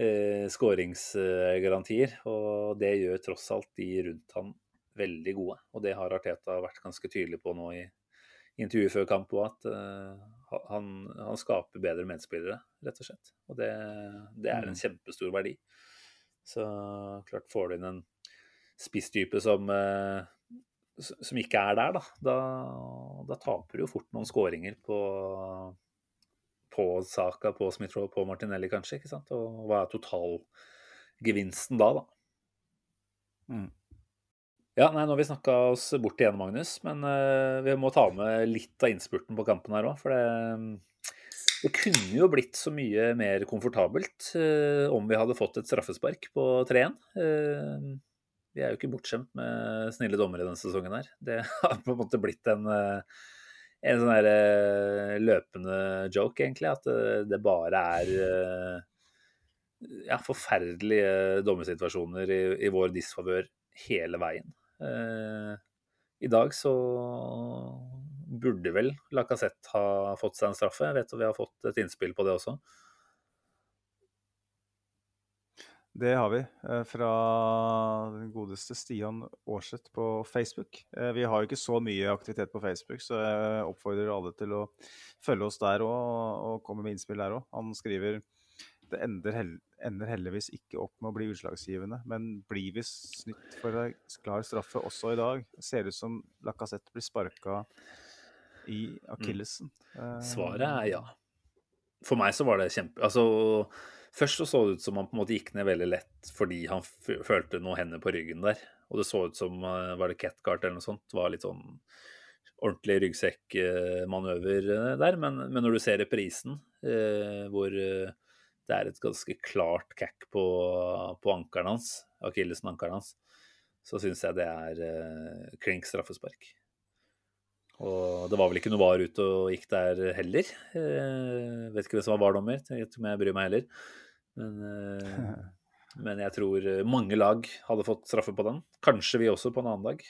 eh, skåringsgarantier. Og det gjør tross alt de rundt han veldig gode. Og det har Arteta vært ganske tydelig på nå i intervjuet før kamp òg, at eh, han, han, skaper bedre medspillere, rett og slett. Og det, det er en mm. kjempestor verdi. Så klart får du inn en spisstype som, eh, som ikke er der, da. da. Da taper du jo fort noen skåringer på på Saka, på Smith-Roe, på Martinelli kanskje. ikke sant? Og hva er totalgevinsten da, da? Mm. Ja, nei, Nå har vi snakka oss bort igjen, Magnus, men uh, vi må ta med litt av innspurten på kampen her òg. For det, det, kunne jo blitt så mye mer komfortabelt uh, om vi hadde fått et straffespark på 3-1. Uh, vi er jo ikke bortskjemt med snille dommere denne sesongen her. Det *laughs* har på en måte blitt en uh, en sånn der uh, løpende joke, egentlig. At uh, det bare er uh, ja, forferdelige dommersituasjoner i, i vår disfavør hele veien. I dag så burde vel Lacassette ha fått seg en straffe. Jeg vet at vi har fått et innspill på det også. Det har vi eh, fra den godeste Stian Aarseth på Facebook. Eh, vi har jo ikke så mye aktivitet på Facebook, så jeg oppfordrer alle til å følge oss der òg, og komme med innspill der òg. Han skriver det ender, ender, heldigvis ikke opp med å bli utslagsgivende, men blir vi snytt for en klar straffe også i dag? Ser ut som Lacassette blir sparka i akillesen. Mm. Svaret er ja. For meg så var det kjempe... Altså Først så, så det ut som han på en måte gikk ned veldig lett fordi han følte noen hender på ryggen der. Og det så ut som eh, var det catcart eller noe sånt. Var litt sånn ordentlig ryggsekkmanøver eh, der. Men, men, når du ser reprisen, eh, hvor det er et ganske klart cack på, på ankelen hans, akillesen ankelen hans, så syns jeg det er uh, klink straffespark. Og det var vel ikke noe var ute og gikk der heller. jeg vet ikke hvem som var VAR-dommer, jeg bryr meg heller. Men, uh, *laughs* men, jeg tror mange lag hadde fått straffe på den. Kanskje vi også på en annen dag.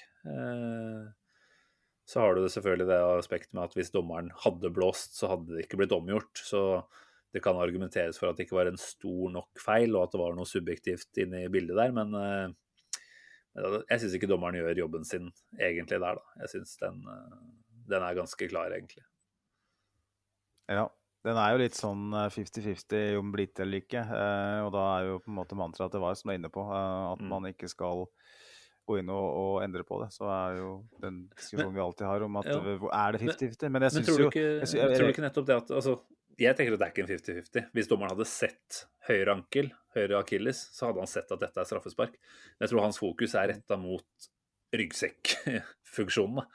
Så har du det selvfølgelig det aspektet med at hvis dommeren hadde blåst, så hadde det ikke blitt omgjort. Så det kan argumenteres for at det ikke var en stor nok feil, og at det var noe subjektivt inne i bildet der. Men jeg syns ikke dommeren gjør jobben sin egentlig der, da. Jeg syns den, den, er ganske klar, egentlig. Ja. Den er jo litt sånn 50-50 om blitt eller ikke. Og da er jo på en måte mantraet til det var, som du er inne på, at mm. man ikke skal gå inn og, og, endre på det. Så er jo den diskusjonen vi alltid har om at ja. er det 50-50? Men jeg syns jo ikke, jeg, jeg, Tror du ikke nettopp det at altså, jeg tenker at det er ikke en 50-50. Hvis dommeren hadde sett høyre ankel, høyre akilles, så hadde han sett at dette er straffespark. Men jeg tror hans fokus er retta mot ryggsekkfunksjonene.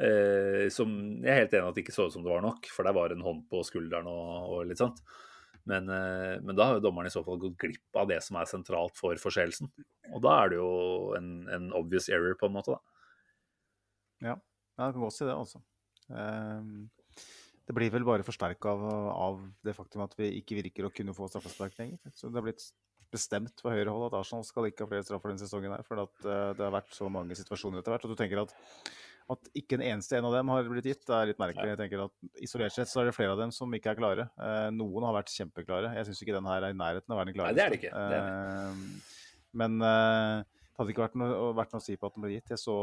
Eh, som jeg er helt enig at det ikke så ut som det var nok, for der var en hånd på skulderen og, og litt sånt. Men, eh, men, da har jo dommeren i så fall gått glipp av det som er sentralt for forseelsen. Og da er det jo en, en, obvious error, på en måte, da. Ja, jeg kan godt si det, altså. Um, det blir vel bare forsterka av, av, det faktum at vi ikke virker å kunne få straffespark lenger. Så det har blitt bestemt på høyre hold at Arsenal skal ikke ha flere straffer denne sesongen her, for at, uh, det har vært så mange situasjoner etter hvert. Og du tenker at at ikke en eneste en av dem har blitt gitt, det er litt merkelig. Jeg tenker at Isolert sett så er det flere av dem som ikke er klare. Eh, noen har vært kjempeklare. Jeg syns ikke den her er i nærheten av å være den klareste. Nei, det er det ikke. Det er det. Eh, men eh, det hadde ikke vært noe, vært noe, å si på at den ble gitt. Jeg så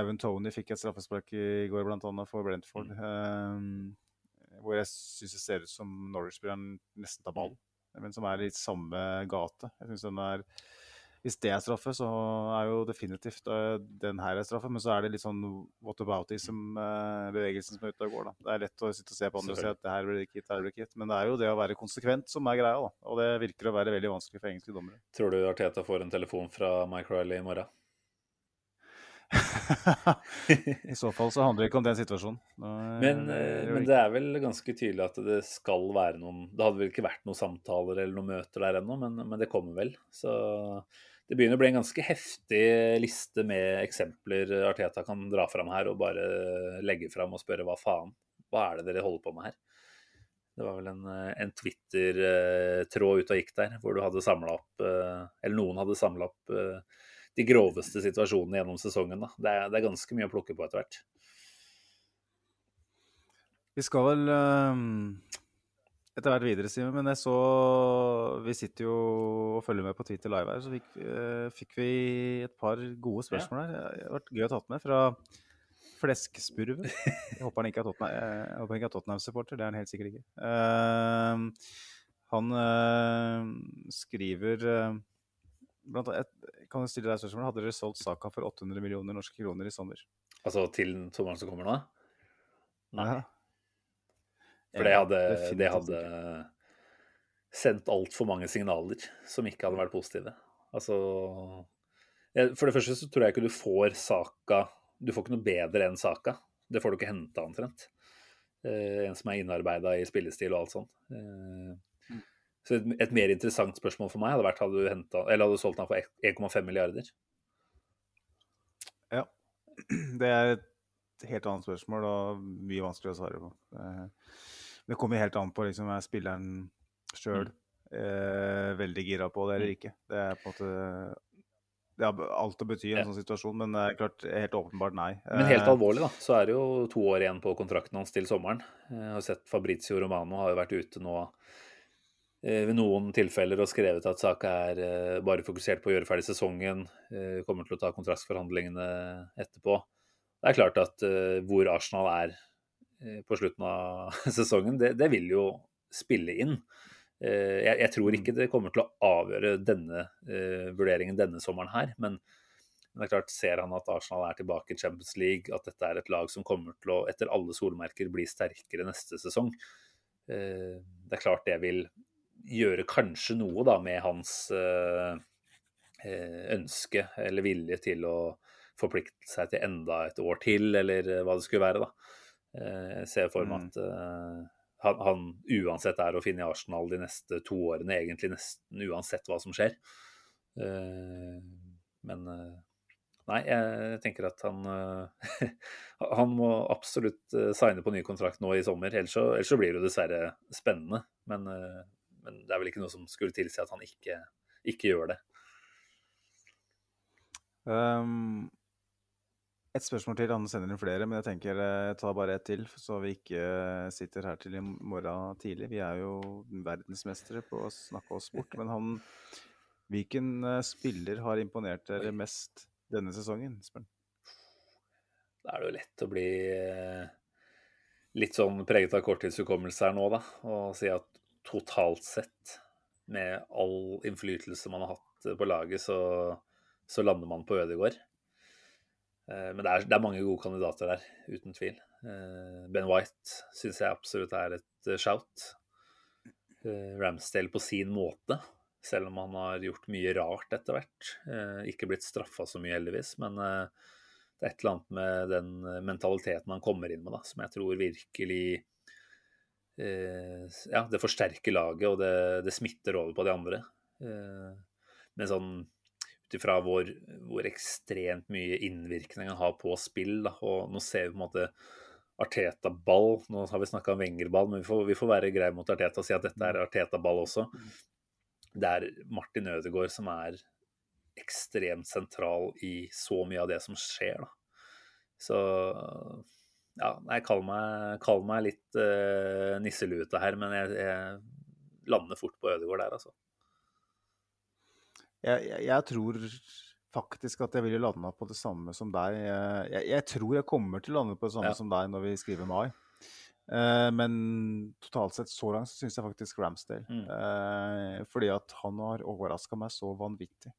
Ivan Tony fikk et straffespark i går, bl.a. for Brentford. Mm. Eh, hvor jeg syns det ser ut som Norwich-spilleren nesten tar ballen, men som er i samme gate. Jeg synes den er hvis det er straffe, så er jo definitivt uh, den her er straffe. Men så er det litt sånn what aboutism-bevegelsen uh, som er ute og går. da. Det er lett å sitte og se på andre og si at det her blir ikke gitt, her blir ikke gitt. Men det er jo det å være konsekvent som er greia. da. Og det virker å være veldig vanskelig for engelske dommere. Tror du Arteta får en telefon fra Mike Riley i morgen? I så fall så handler det ikke om den situasjonen. Men, eh, men, det er vel ganske tydelig at det skal være noen Det hadde vel ikke vært noen samtaler eller noen møter der ennå, men, men, det kommer vel. Så det begynner å bli en ganske heftig liste med eksempler Arteta kan dra fram her og bare legge fram og spørre hva faen, hva er det dere holder på med her? Det var vel en, en Twitter-tråd ute og gikk der, hvor du hadde samla opp eh, Eller noen hadde samla opp eh, de groveste situasjonene gjennom sesongen. Det er, det, er, ganske mye å plukke på etter hvert. Vi skal vel um etter hvert videre, Simen. Men jeg så Vi sitter jo og følger med på Twitter live her, så fikk, uh, fikk vi et par gode spørsmål her. Det har vært gøy å ta med fra Fleskspurven. Jeg håper han ikke er Tottenham, Tottenham-supporter. Det er han helt sikkert ikke. Han skriver blant annet, Kan jeg stille deg spørsmål? Hadde dere solgt Saka for 800 millioner norske kroner i sommer? Altså til sommeren som kommer nå? Nei. Ja. For det hadde, det hadde sendt altfor mange signaler som ikke hadde vært positive. Altså For det første så tror jeg ikke du får saka Du får ikke noe bedre enn saka. Det får du ikke henta omtrent. Uh, en som er innarbeida i spillestil og alt sånt. Uh, så et, et, mer interessant spørsmål for meg hadde vært hadde du, hentet, eller hadde du solgt den for 1,5 milliarder? Ja. *clears throat* Det er et helt annet spørsmål og mye vanskeligere å svare på. Uh, det kommer helt an på liksom, er spilleren sjøl mm. eh, veldig gira på det eller mm. ikke. Det er på en måte det har alt å bety i en ja. sånn situasjon, men det er klart helt åpenbart nei. Men helt eh, alvorlig, da, så er det jo to år igjen på kontrakten hans til sommeren. Jeg har sett Fabrizio Romano har jo vært ute nå eh, ved noen tilfeller og skrevet at saka er eh, bare fokusert på å gjøre ferdig sesongen, kommer til å ta kontraktsforhandlingene etterpå. Det er klart at hvor Arsenal er Eh, på slutten av *laughs* sesongen, det, det vil jo spille inn. Eh, jeg, jeg, tror ikke det kommer til å avgjøre denne vurderingen denne sommeren her, men, men, det er klart, ser han at Arsenal er tilbake i Champions League, at dette er et lag som kommer til å, etter alle solmerker, bli sterkere neste sesong, det er klart det vil gjøre kanskje noe da med hans uh, ønske eller vilje til å forplikte seg til enda et år til, eller hva det skulle være. da. Jeg eh, ser for meg mm. at, eh, han, han uansett er å finne i Arsenal de neste to årene, egentlig nesten uansett hva som skjer. Men Nei, jeg tenker at han *laughs* Han må absolutt signe på ny kontrakt nå i sommer, ellers så, ellers så blir det dessverre spennende. Men, men, det er vel ikke noe som skulle tilsi at han ikke, ikke gjør det. Um, et spørsmål til. Han sender inn flere, men jeg tenker jeg tar bare ett til, så vi ikke sitter her til i morgen tidlig. Vi er jo verdensmestere på å snakke oss bort. Men han Hvilken eh, spiller har imponert dere mest denne sesongen, Spør Da er det jo lett å bli eh, litt sånn preget av korttidshukommelse her nå, da. Og si at totalt sett, med all innflytelse man har hatt på laget, så, så lander man på Ødegaard. Eh, men det er, det er, mange gode kandidater der, uten tvil. Eh, ben White syns jeg absolutt er et eh, shout. Ramsdale på sin måte, selv om han har gjort mye rart etter hvert. Ikke blitt straffa så mye, heldigvis, men det er et eller annet med den mentaliteten han kommer inn med, da, som jeg tror virkelig Ja, det forsterker laget, og det, det smitter over på de andre. Men sånn ut ifra hvor, hvor, ekstremt mye innvirkning han har på spill. Da. Og nå ser vi på en måte Arteta-ball. Nå har vi snakka om Wenger-ball, men vi får, vi får, være greie mot Arteta og si at dette er Arteta-ball også. Det er Martin Ødegaard som er ekstremt sentral i så mye av det som skjer. Da. Så ja, jeg kaller meg, kaller meg litt uh, nisselute her, men jeg, jeg lander fort på Ødegaard der, altså. Jeg, jeg, jeg, tror faktisk at jeg ville landa på det samme som deg. Jeg, jeg, tror jeg kommer til å lande på det samme ja. som deg når vi skriver mai. Uh, men totalt sett så langt så syns jeg faktisk Ramsdale. Mm. Uh, fordi at han har overraska meg så vanvittig.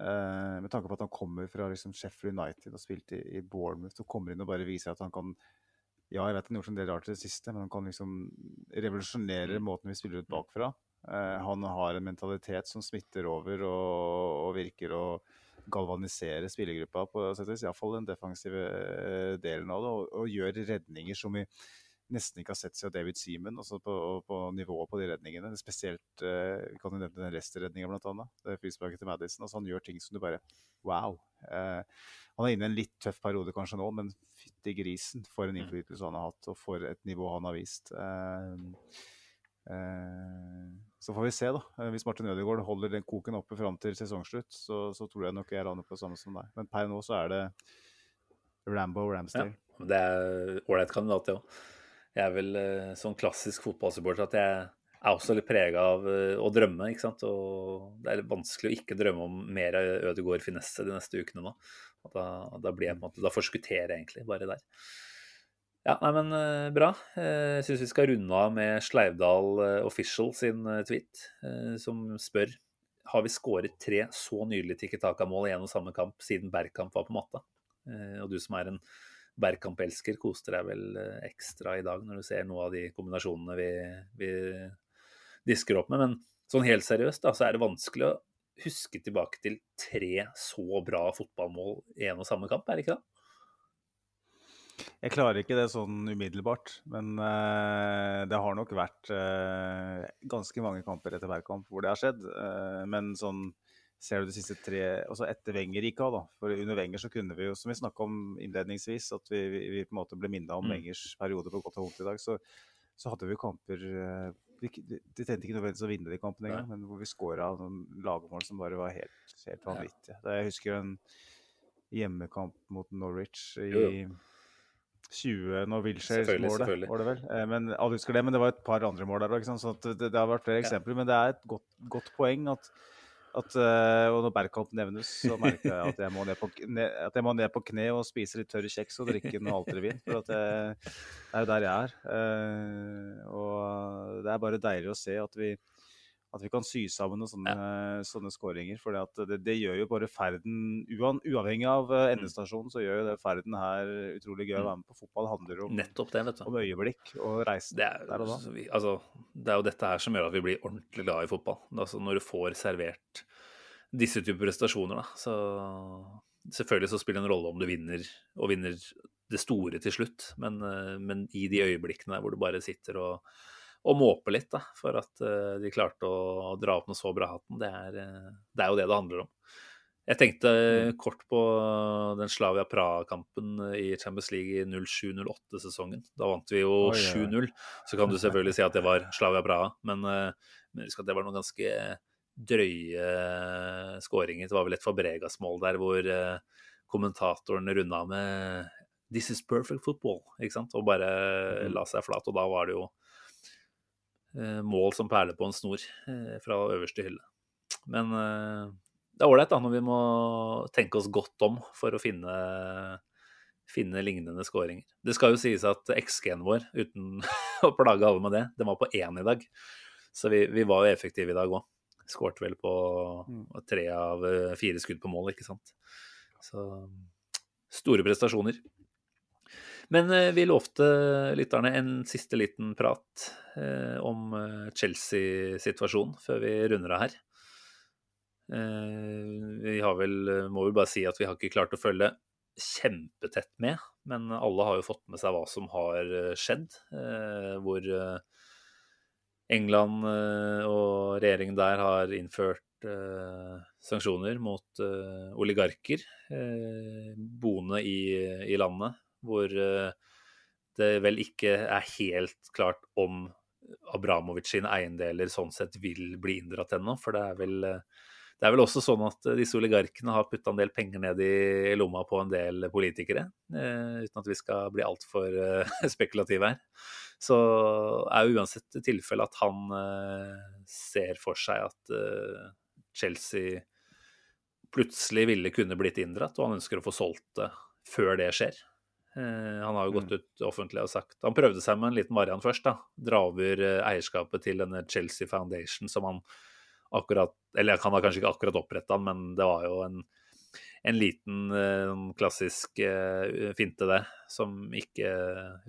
Uh, med tanke på at han kommer fra liksom, Sheffield United og spilt i, i Bournemouth og kommer inn og bare viser at han kan Ja, jeg vet han har gjort en del rart i det siste, men han kan liksom revolusjonere mm. måten vi spiller ut bakfra. Uh, han har en mentalitet som smitter over og, og virker å galvanisere spillergruppa på sett og vis. Iallfall den defensive eh, delen av det. Og, og, gjør redninger som vi nesten ikke har sett siden David Seaman. Altså på, på, nivået på de redningene. Spesielt eh, vi kan nevne den restredninga, bl.a. frisparket til Madison. Altså, han gjør ting som du bare Wow. Eh, han er inne i en litt tøff periode kanskje nå, men fytti grisen for en mm. innflytelse han har hatt, og for et nivå han har vist. Eh, Eh, så får vi se, da. Eh, hvis Martin Ødegaard holder den koken oppe fram til sesongslutt, så, så, tror jeg nok jeg lander på det samme som deg. Men per nå så er det Rambo Ramsdale. Ja, det er ålreit kandidat, det òg. Jeg er vel eh, sånn klassisk fotballsupporter at jeg er også litt prega av å drømme. ikke sant? Og det er vanskelig å ikke drømme om mer Ødegaard finesse de neste ukene nå. Da, da, blir jeg på en måte, da forskutterer jeg egentlig bare der. Ja, nei, men uh, bra. Uh, jeg syns vi skal runde av med Sleivdal Official sin tweet, som spør har vi skåret tre så nydelige Tikki Taka-mål i en og samme kamp siden Bergkamp var på matta. og du som er en Bergkamp-elsker, koster deg vel ekstra i dag når du ser noe av de kombinasjonene vi, vi disker opp med. Men sånn helt seriøst, da, så er det vanskelig å huske tilbake til tre så bra fotballmål i en og samme kamp, er det ikke det? Jeg klarer ikke det sånn umiddelbart, men uh, det har nok vært uh, ganske mange kamper etter hver kamp hvor det har skjedd. Uh, men sånn ser du de siste tre Også etter Wenger gikk av, da. For under Wenger så kunne vi jo, som vi snakka om innledningsvis, at vi, vi, vi, på en måte ble minna om mm. Wengers periode på godt og vondt i dag, så, så hadde vi kamper vi, De tjente ikke nødvendigvis å vinne de kampene engang, men hvor vi scora lagmål som bare var helt, helt vanvittige. Ja. Jeg husker en hjemmekamp mot Norwich i jo, jo 20 når Wilshere-målet, var det vel. Eh, men alle husker det, men det var et par andre mål der òg. Så det, det, har vært flere eksempler. Men det er et godt, godt poeng at, at, eh, Og når Bergkamp nevnes, så merker jeg at jeg må ned på, at jeg må ned på kne og spise litt tørre kjeks og drikke noe Altervin. For at jeg, det er jo der jeg er. Eh, og det er bare deilig å se at vi at vi kan sy sammen noen sånne, ja. sånne skåringer. For det, det, gjør jo bare ferden Uavhengig av eh, mm. endestasjonen, så gjør jo det ferden her utrolig gøy å mm. være med på. Fotball handler om, Nettopp det, vet du. om øyeblikk og reisen det er, der og da. Altså, det er jo dette her som gjør at vi blir ordentlig glad i fotball. Altså, når du får servert disse typer prestasjoner, da, så Selvfølgelig så spiller det en rolle om du vinner, og vinner det store til slutt, men, eh, men i de øyeblikkene hvor du bare sitter og, og måpe litt da, for at uh, de klarte å, dra opp noe så bra hatten, det er, det er jo det det handler om. Jeg tenkte Mm. kort på den Slavia Praha-kampen i Champions League i 07-08-sesongen. Da vant vi jo Oi, oi, oi. 7-0. Så kan du *laughs* selvfølgelig si at det var Slavia Praha, men, eh, men husk at det var noen ganske drøye skåringer. Det var vel et Fabregas-mål der hvor eh, kommentatoren runda med 'This is perfect football', ikke sant? og bare Mhm. la seg flat. Og da var det jo eh, mål som perler på en snor eh, fra øverste hylle. Men eh, det er ålreit når vi må tenke oss godt om for å finne, finne lignende skåringer. Det skal jo sies at XG-en vår, uten *laughs* å plage alle med det, den var på én i dag. Så vi, vi var jo effektive i dag òg. Skårte vel på Mm. tre av eh, fire skudd på mål, ikke sant. Så store prestasjoner. Men eh, vi lovte lytterne en siste liten prat eh, om eh, Chelsea-situasjonen før vi runder av her. Vi har vel, må vel bare si at vi har ikke klart å følge kjempetett med, men alle har jo fått med seg hva som har skjedd. Hvor England og regjeringen der har innført sanksjoner mot oligarker boende i landet, hvor eh, det vel ikke er helt klart om Abramovic sine eiendeler sånn sett vil bli inndratt ennå. For det er vel det er vel også sånn at disse oligarkene har putta en del penger ned i lomma på en del politikere, eh, uten at vi skal bli altfor eh, *laughs* spekulative her. Så er jo uansett tilfellet at han ser for seg at Chelsea plutselig ville kunne blitt inndratt, og han ønsker å få solgt det før det skjer. Eh, han har jo gått ut offentlig og sagt Han prøvde seg med en liten variant først. da, Dra over eh, eierskapet til denne Chelsea Foundation som han akkurat Eller han har kanskje ikke akkurat oppretta den, men det var jo en, en liten eh, klassisk finte, det, som ikke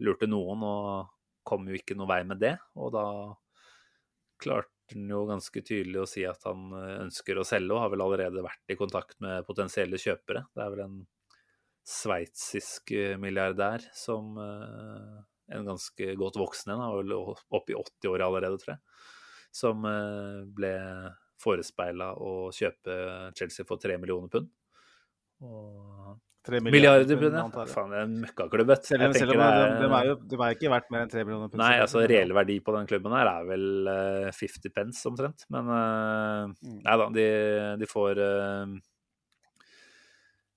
lurte noen, og kom jo ikke noe vei med det. Og da klarte han jo ganske tydelig å si at han ønsker å selge, og har vel allerede vært i kontakt med potensielle kjøpere. Det er vel en sveitsisk eh, milliardær som eh, en ganske godt voksen en, vel oppe i 80 år allerede, tror jeg, som eh, ble forespeila å kjøpe Chelsea for tre millioner pund. Og milliarder pund, ja. Faen, det er en møkkaklubb, vet du. Selv om, de, det er- jo, de er ikke verdt mer enn tre millioner pund. Nei, altså reell verdi på den klubben her er vel eh, 50 pence omtrent. Men uh, Mm. nei da, de, de får eh,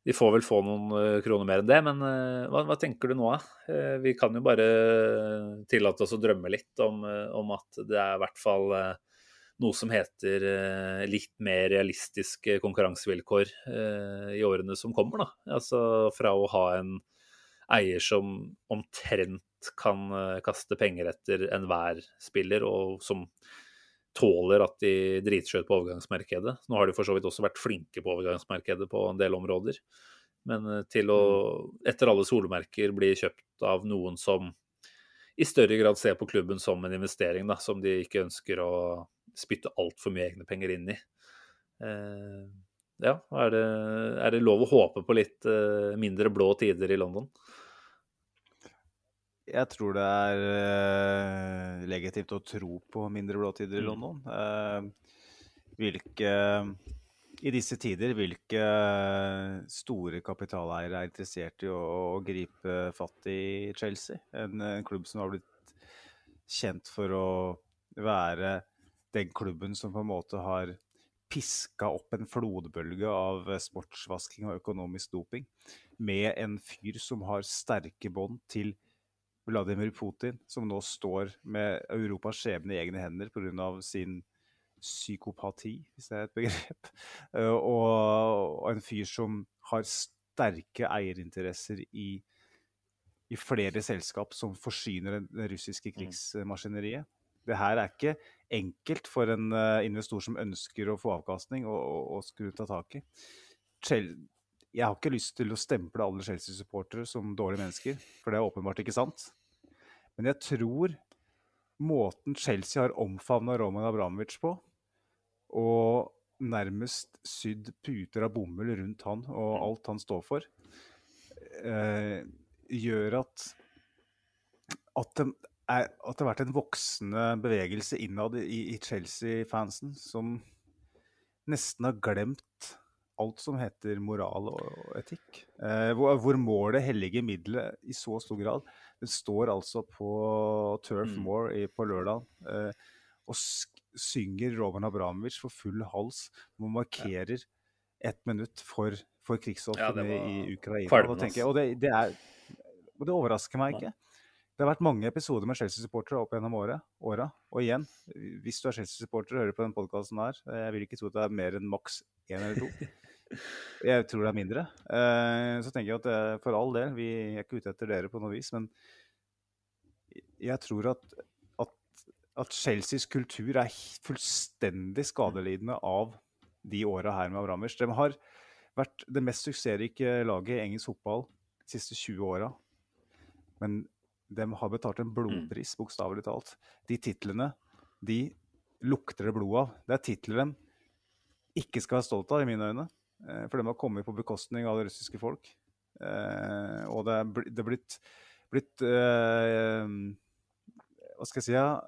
De får vel få noen eh, kroner mer enn det, men eh, hva, hva tenker du nå? Eh, vi kan jo bare tillate oss å drømme litt om, om at det er i hvert fall noe som heter litt mer realistiske konkurransevilkår i årene som kommer. Da. Altså fra å ha en eier som omtrent kan kaste penger etter enhver spiller, og som tåler at de driter seg ut på overgangsmarkedet. Nå har de for så vidt også vært flinke på overgangsmarkedet på en del områder. Men eh, til å, etter alle solmerker, bli kjøpt av noen som i større grad ser på klubben som en investering, da, som de ikke ønsker å spytte altfor mye egne penger inn i. Eh, ja, er det, er det lov å håpe på litt eh, mindre blå tider i London? Jeg tror det er uh, legitimt å tro på mindre blåtider i Mm. London. Eh, hvilke I disse tider, hvilke store kapitaleiere er interessert i å, å gripe fatt i Chelsea? En, en klubb som har blitt kjent for å være den klubben som på en måte har piska opp en flodbølge av sportsvasking og økonomisk doping, med en fyr som har sterke bånd til Vladimir Putin, som nå står med Europas skjebne i egne hender pga. sin psykopati, hvis det er et begrep. *laughs* Og, en fyr som har sterke eierinteresser i, i flere selskap som forsyner det- russiske krigsmaskineriet. Det her er ikke enkelt for en investor som ønsker å få avkastning og, og, og skulle ta tak i. Jeg har ikke lyst til å stemple alle Chelsea-supportere som dårlige mennesker, for det er åpenbart ikke sant. Men jeg tror måten Chelsea har omfavna Roman Abramovic på, og nærmest sydd puter av bomull rundt han og alt han står for, eh, gjør at at det, er, at det har vært en voksende bevegelse innad i, i Chelsea-fansen som nesten har glemt alt som heter moral og etikk. Eh, hvor, hvor målet hellige middelet i så stor grad Det står altså på Turf Mm. Moor på lørdag eh, og synger Roman Abramovic for full hals og markerer ett minutt for, for krigsofrene ja, i Ukraina. tenker jeg, og, det, det er, og det overrasker meg ikke. Det har vært mange episoder med Chelsea-supportere opp gjennom året, åra. Og igjen, hvis du er Chelsea-supporter og hører på den podkasten her, eh, jeg vil ikke tro at det er mer enn maks én eller to. *laughs* Jeg tror det er mindre. Eh, Så tenker jeg at det, for all del, vi er ikke ute etter dere på noe vis, men jeg tror at, at, at Chelseas kultur er fullstendig skadelidende av de åra her med Abramovic. De har vært det mest suksessrike laget i engelsk fotball de siste 20 åra. Men de har betalt en blodpris, bokstavelig talt. De titlene, de lukter det blod av. Det er titler de ikke skal være stolt av, i mine øyne. Eh, For de har kommet på bekostning av det russiske folk. Eh, og det er, blitt, det er blitt, blitt eh, Hva skal jeg si? Ja,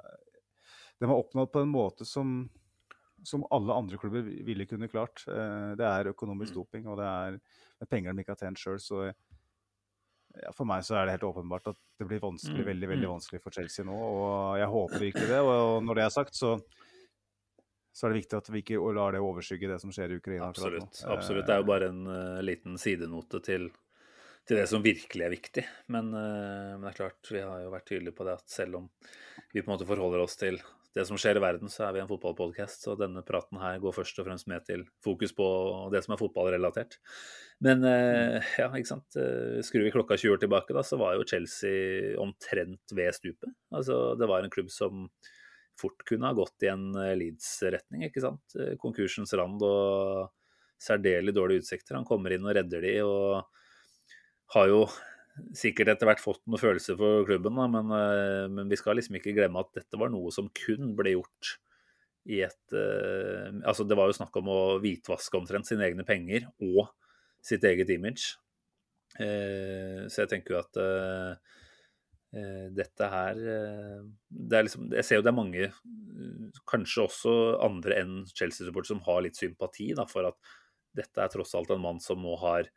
de har oppnådd på en måte som, som alle andre klubber ville kunne klart. Det er økonomisk Mm. doping, og det er med penger de ikke har tjent sjøl. Så ja, for meg så er det helt åpenbart at det blir vanskelig, Mm, veldig veldig mm. vanskelig for Chelsea nå. Og jeg håper virkelig det. Og når det er sagt, så så er det viktig at vi ikke lar det overskygge det som skjer i Ukraina. Absolutt. absolutt. Det er jo bare en uh, liten sidenote til, til det som virkelig er viktig. Men, uh, men det er klart, vi har jo vært tydelige på det at selv om vi på en måte forholder oss til det som skjer i verden, så er vi en fotballpodkast, og denne praten her går først og fremst med til fokus på det som er fotballrelatert. Men uh, ja, ikke sant. Eh, Skrur vi klokka 20 år tilbake, da, så var jo Chelsea omtrent ved stupet. Altså, det var en klubb som fort kunne ha gått i en eh, Leeds-retning, ikke sant. Eh, Konkursens rand og særdeles dårlige utsikter. Han kommer inn og redder de, og har jo sikkert etter hvert fått noen følelser for klubben, da, men, eh, men vi skal liksom ikke glemme at dette var noe som kun ble gjort i et eh, Altså, det var jo snakk om å hvitvaske omtrent sine egne penger og sitt eget image. Eh, så jeg tenker jo at eh, dette her eh, det liksom, Jeg ser jo det er mange, eh, kanskje også andre enn Chelsea-supportere, som har litt sympati da, for at dette er tross alt en mann som nå har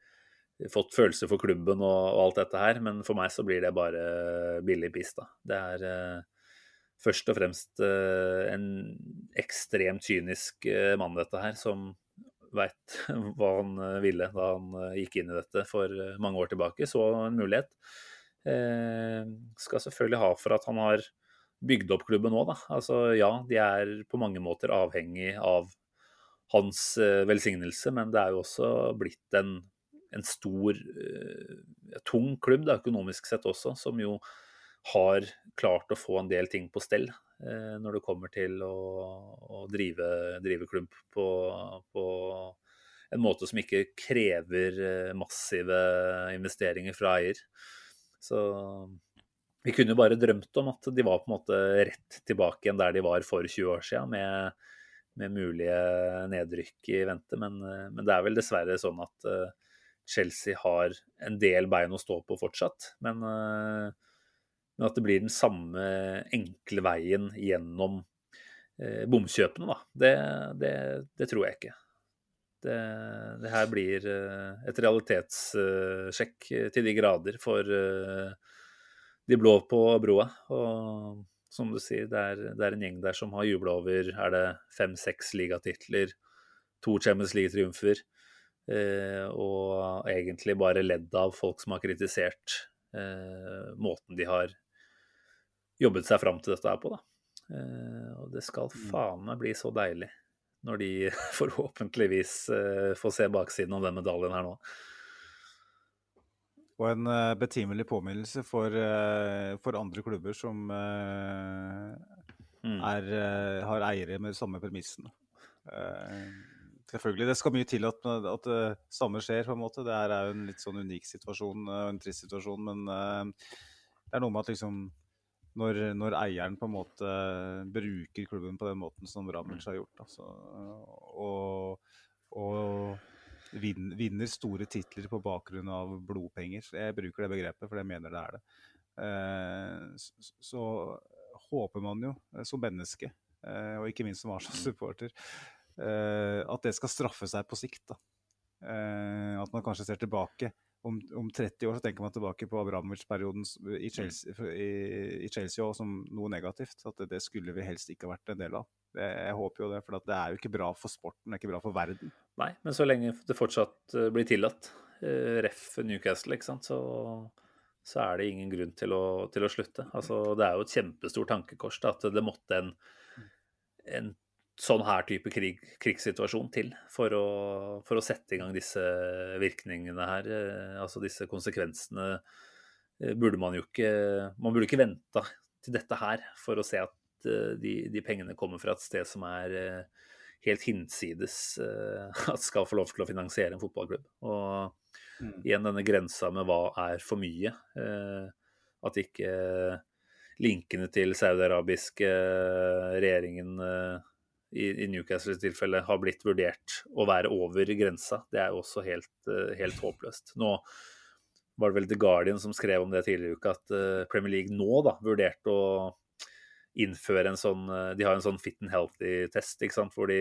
fått følelser for klubben og, og alt dette her, men for meg så blir det bare billig piss, da. Det er eh, først og fremst eh, en ekstremt kynisk eh, mann, dette her, som veit *laughs* hva han eh, ville da han eh, gikk inn i dette for eh, mange år tilbake. Så en mulighet. Eh, skal selvfølgelig ha for at han har bygd opp klubben nå, da. Altså ja, de er på mange måter avhengig av hans eh, velsignelse, men det er jo også blitt en, en stor, eh, tung klubb da, økonomisk sett også, som jo har klart å få en del ting på stell når det kommer til å, å drive, drive klubb på, på en måte som ikke krever massive investeringer fra eier. Så vi kunne jo bare drømt om at de var på en måte rett tilbake igjen der de var for 20 år siden, med, med mulige nedrykk i vente. Men, eh, men det er vel dessverre sånn at eh, Chelsea har en del bein å stå på fortsatt. Men, eh, men at det blir den samme enkle veien gjennom bomkjøpene, da, det, det, det tror jeg ikke. Det, det her blir eh, et realitetssjekk til de grader for eh, de blå på broa. Og som du sier, det er, det er en gjeng der som har jubla over er det fem-seks ligatitler, to Champions League-triumfer, eh, og egentlig bare ledd av folk som har kritisert eh, måten de har jobbet seg fram til dette her på, da. Eh, og det skal faen meg bli så deilig når de *laughs* forhåpentligvis eh, får se baksiden av den medaljen her nå. Og en eh, betimelig påminnelse for, eh, for andre klubber som Mm. er, har eiere med samme premissene. Selvfølgelig, det skal mye til at, at det samme skjer, på en måte. Det er jo en litt sånn unik situasjon, en trist situasjon, men det er noe med at liksom når, når, eieren på en måte bruker klubben på den måten som Ramic har gjort. Altså, og, og vin, vinner store titler på bakgrunn av blodpenger. Jeg bruker det begrepet, for jeg mener det er det. Eh, så, håper man jo eh, som menneske, eh, og ikke minst som Arsenal-supporter, eh, at det skal straffe seg på sikt. at man kanskje ser tilbake om, om, 30 år så tenker man tilbake på Abramovic-perioden i Chelsea, i, i Chelsea også, som noe negativt. At det, det, skulle vi helst ikke vært en del av. Det, jeg håper jo det, for det er jo ikke bra for sporten, det er ikke bra for verden. Nei, men så lenge det fortsatt eh, blir tillatt, eh, ref Newcastle, ikke sant, så, så er det ingen grunn til å, til å, slutte. Altså, det er jo et kjempestort tankekors da, at det måtte en, en sånn her type krig, krigssituasjon til for å, for å, sette i gang disse virkningene her. Eh, altså disse konsekvensene eh, burde man jo ikke Man burde ikke venta til dette her for å se at eh, de, de, pengene kommer fra et sted som er helt hinsides at skal få lov til å finansiere en fotballklubb. Og mm. igjen denne grensa med hva er for mye. At ikke linkene til saudi-arabiske regjeringen i, i Newcastles tilfelle har blitt vurdert å være over grensa. Det er jo også helt, eh, helt håpløst. Nå var det vel The Guardian som skrev om det tidligere i uka, at eh, Premier League nå da vurderte å innføre en sånn eh, De har en sånn fit and healthy-test ikke sant, hvor de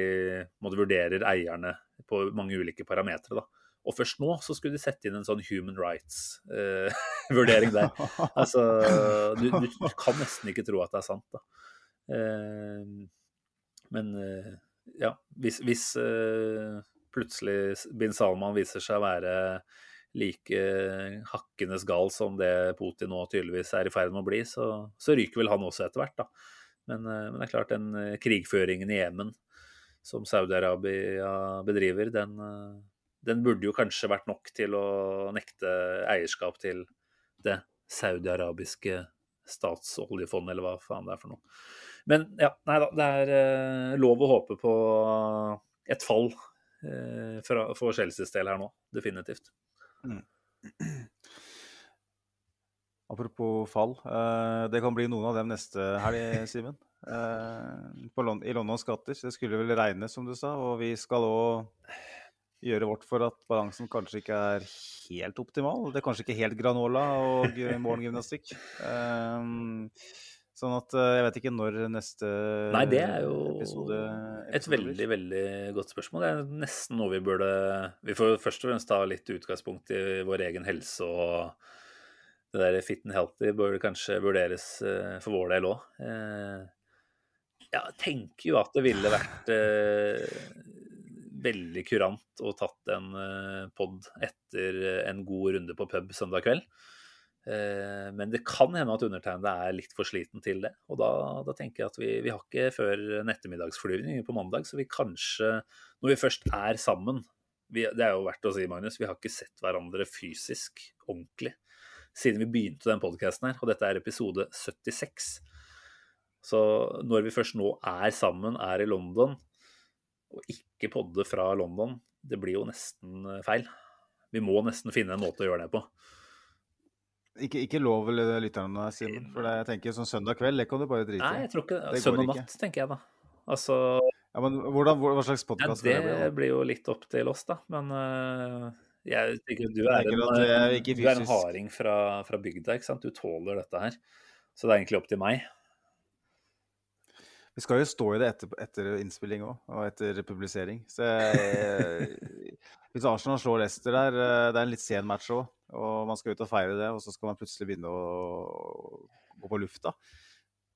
måtte vurderer eierne på mange ulike parametere. Og først nå så skulle de sette inn en sånn human rights-vurdering eh, *laughs* der. Altså, du, du, kan nesten ikke tro at det er sant. da. Eh, men eh, ja, hvis, hvis eh, plutselig bin Salman viser seg å være like hakkenes gal som det Putin nå tydeligvis er i ferd med å bli, så, så ryker vel han også etter hvert, da. Men, eh, men, det er klart, den krigføringen i Jemen som Saudi-Arabia bedriver, den, den, burde jo kanskje vært nok til å nekte eierskap til det saudi-arabiske statsoljefondet, eller hva faen det er for noe. Men ja, nei da. Det er uh, lov å håpe på et fall uh, for, for Chelseas del her nå. Definitivt. Mm. *clears throat* Apropos fall. Uh, det kan bli noen av dem neste helg, *laughs* Simen. I Londons gater. Det skulle vel regne, som du sa. Og vi skal òg gjøre vårt for at balansen kanskje ikke er helt optimal. Det er kanskje ikke helt granola og morgengymnastikk. Um, *laughs* Sånn at eh, jeg vet ikke når neste Nei, det er jo episode, et veldig, veldig godt spørsmål. Det er nesten noe vi burde Vi får først og fremst ta litt utgangspunkt i vår egen helse og det der fit and healthy bør kanskje vurderes eh, for vår del òg. Eh, jeg tenker jo at det ville vært veldig kurant å tatt en pod etter en god runde på pub søndag kveld. Eh, men det kan hende at undertegnede er litt for sliten til det. Og da, da tenker jeg at vi, vi, har ikke før en ettermiddagsflyvning på mandag, så vi kanskje, når vi først er sammen vi, Det er jo verdt å si, Magnus, vi har ikke sett hverandre fysisk ordentlig siden vi begynte den podkasten her, og dette er episode 76. Så når vi først nå er sammen, er i London, og ikke podde fra London, det blir jo nesten feil. Vi må nesten finne en måte å gjøre det på. Ikke, ikke lov lytterne, Simen. For det, jeg tenker sånn søndag kveld, det kan du bare drite i. Nei, jeg tror ikke det. Søndag natt, tenker jeg da. Altså ja, men hvordan, Hva slags podkast ja, det blir? Det blir jo litt opp til oss, da. Men uh, jeg tenker du er, en, er du er en harding fra, fra bygda, ikke sant. Du tåler dette her. Så det er egentlig opp til meg. Vi skal jo stå i det etter, etter innspilling òg, og etter publisering. Så jeg, *laughs* hvis Arsenal slår Leicester der, eh, det er en litt sen match òg og man skal ut og feire det, og så skal man plutselig begynne å gå på lufta.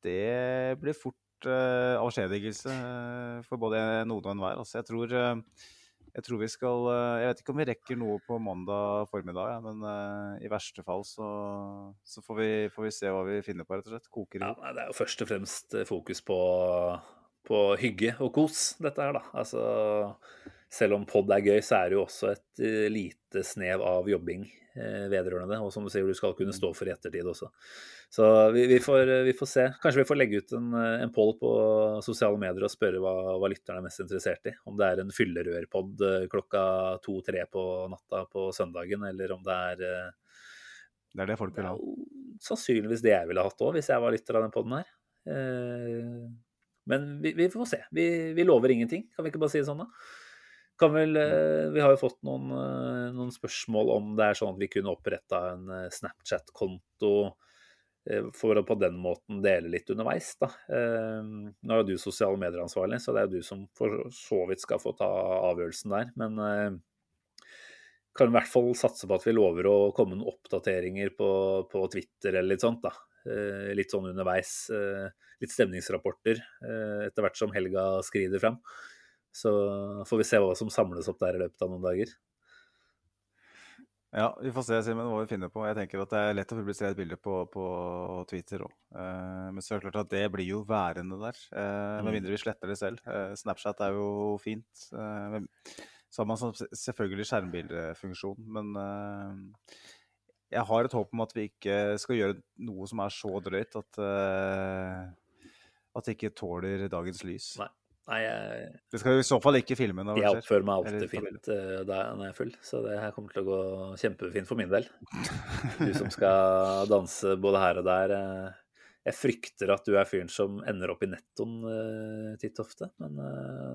Det blir fort uh, avskjedigelse uh, for både noen og enhver. Altså, jeg, tror, uh, jeg tror vi skal Jeg vet ikke om vi rekker noe på mandag formiddag, ja, men i verste fall så, så får, vi, får, vi, se hva vi finner på, rett og slett. Koker i ja, Det er jo først og fremst fokus på, på hygge og kos, dette her, da. Altså selv om pod er gøy, så er det jo også et lite snev av jobbing Eh, vedrørende det. Og som du sier, du skal kunne stå for i ettertid også. Så vi, vi, får, vi får, se. Kanskje vi får legge ut en, en poll på sosiale medier og spørre hva, hva lytterne er mest interessert i. Om det er en fyllerørpod eh, klokka to-tre på natta på søndagen, eller om det er eh, Det er det folk vil ha. Sannsynligvis det jeg ville hatt òg, hvis jeg var lytter av den poden her. Eh, men vi, vi, får se. Vi, vi, lover ingenting, kan vi ikke bare si det sånn, da? Vel, eh, vi har jo fått noen, eh, noen, spørsmål om det er sånn at vi kunne oppretta en Snapchat-konto for å på den måten dele litt underveis. Da. Nå er jo du sosiale medier-ansvarlig, så det er jo du som for så vidt skal få ta avgjørelsen der. Men kan i hvert fall satse på at vi lover å komme noen oppdateringer på, på Twitter eller litt sånt. da. Eh, litt sånn underveis. Eh, litt stemningsrapporter eh, etter hvert som helga skrider fram. Så får vi se hva som samles opp der i løpet av noen dager. Ja, vi får se Simen, hva vi finner på. Jeg tenker at Det er lett å publisere et bilde på, på Twitter òg. men så er det klart at det blir jo værende der. med mm. mindre vi sletter det selv. Snapchat er jo fint. Så har man selvfølgelig skjermbildefunksjon, men uh, jeg har et håp om at vi ikke skal gjøre noe som er så drøyt at, uh, at det ikke tåler dagens lys. Nei. Nei, jeg, det skal i så fall ikke filme når. Jeg oppfører meg alltid fint uh, når jeg er full, så det her kommer til å gå kjempefint for min del. *laughs* Du som skal danse både her og der. Uh, jeg frykter at du er fyren som ender opp i nettoen uh, titt ofte, men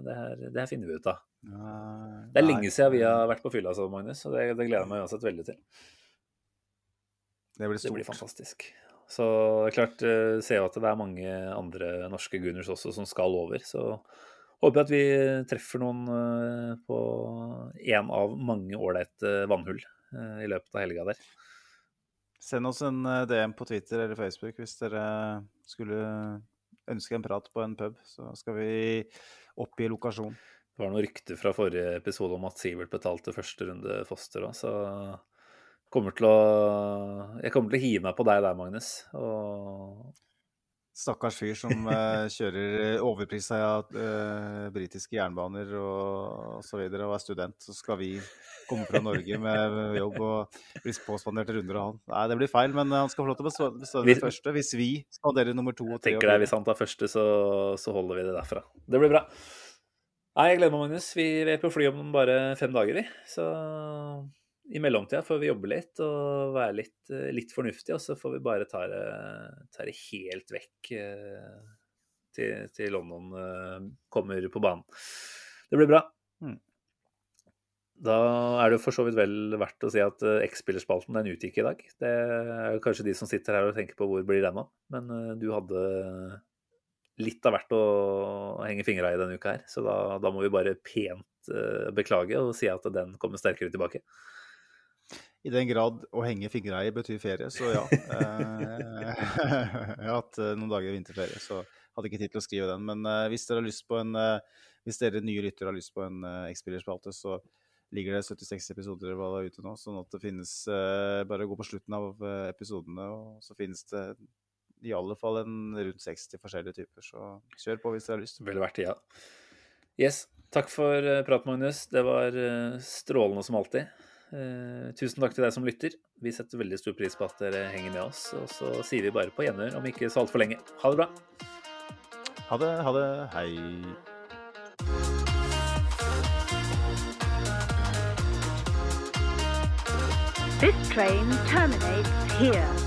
det, her, det, her, finner vi ut av. Det er lenge siden vi har vært på fylla, så, Magnus, og det, det, gleder jeg meg uansett veldig til. Det blir stort. Det blir fantastisk. Så det er klart, uh, ser jo at det er mange andre norske gunners også som skal over. Så håper jeg at vi treffer noen på én av mange ålreite vannhull i løpet av helga der. Send oss en eh, DM på Twitter eller Facebook hvis dere skulle ønske en prat på en pub. Så skal vi oppgi lokasjon. Det var noen rykter fra forrige episode om at Sivert betalte første runde Foster òg, så kommer til å, jeg kommer til å hive meg på deg der, Magnus. Og Stakkars fyr som uh, *laughs* kjører overprisa uh, britiske jernbaner og så videre, og er student. Så skal vi komme fra Norge med jobb og bli påspandert runder av han. Nei, det blir feil, men han skal få lov til å bestå den første. Hvis vi spanderer nummer to og tre. tenker deg, Hvis han tar første, så, så, holder vi det derfra. Det blir bra. Nei, jeg gleder meg, Magnus. Vi er på fly om bare fem dager, vi. Så i mellomtida får vi jobbe litt og være litt, eh, litt fornuftige, og så får vi bare ta det, ta det helt vekk eh, til, til, London eh, kommer på banen. Det blir bra. Mm. Da er det jo for så vidt vel verdt å si at X-spillerspalten den utgikk i dag. Det er jo kanskje de som sitter her og tenker på hvor blir den av, men du hadde litt av hvert å henge fingra i denne uka her. Så da, da må vi bare pent beklage og si at den kommer sterkere tilbake. I den grad å henge fingra i betyr ferie, så ja. Eh, *laughs* jeg har hatt eh, noen dager vinterferie, så hadde ikke tid til å skrive den. Men uh, hvis dere har lyst på en uh, hvis dere nye lyttere har lyst på en uh, X-spillerspalte, så ligger det 76 episoder hva ute nå. Sånn at det finnes uh, Bare gå på slutten av episodene, og så finnes det i alle fall en rundt 60 forskjellige typer. Så kjør på hvis dere har lyst. Vel verdt. Ja. Yes. Takk for prat, Magnus. Det var strålende som alltid. Eh, tusen takk til deg som lytter. Vi setter veldig stor pris på at dere henger med oss. Og så sier vi bare på gjenhør om ikke så altfor lenge. Ha det bra. Ha det. Ha det. Hei. This train terminates here.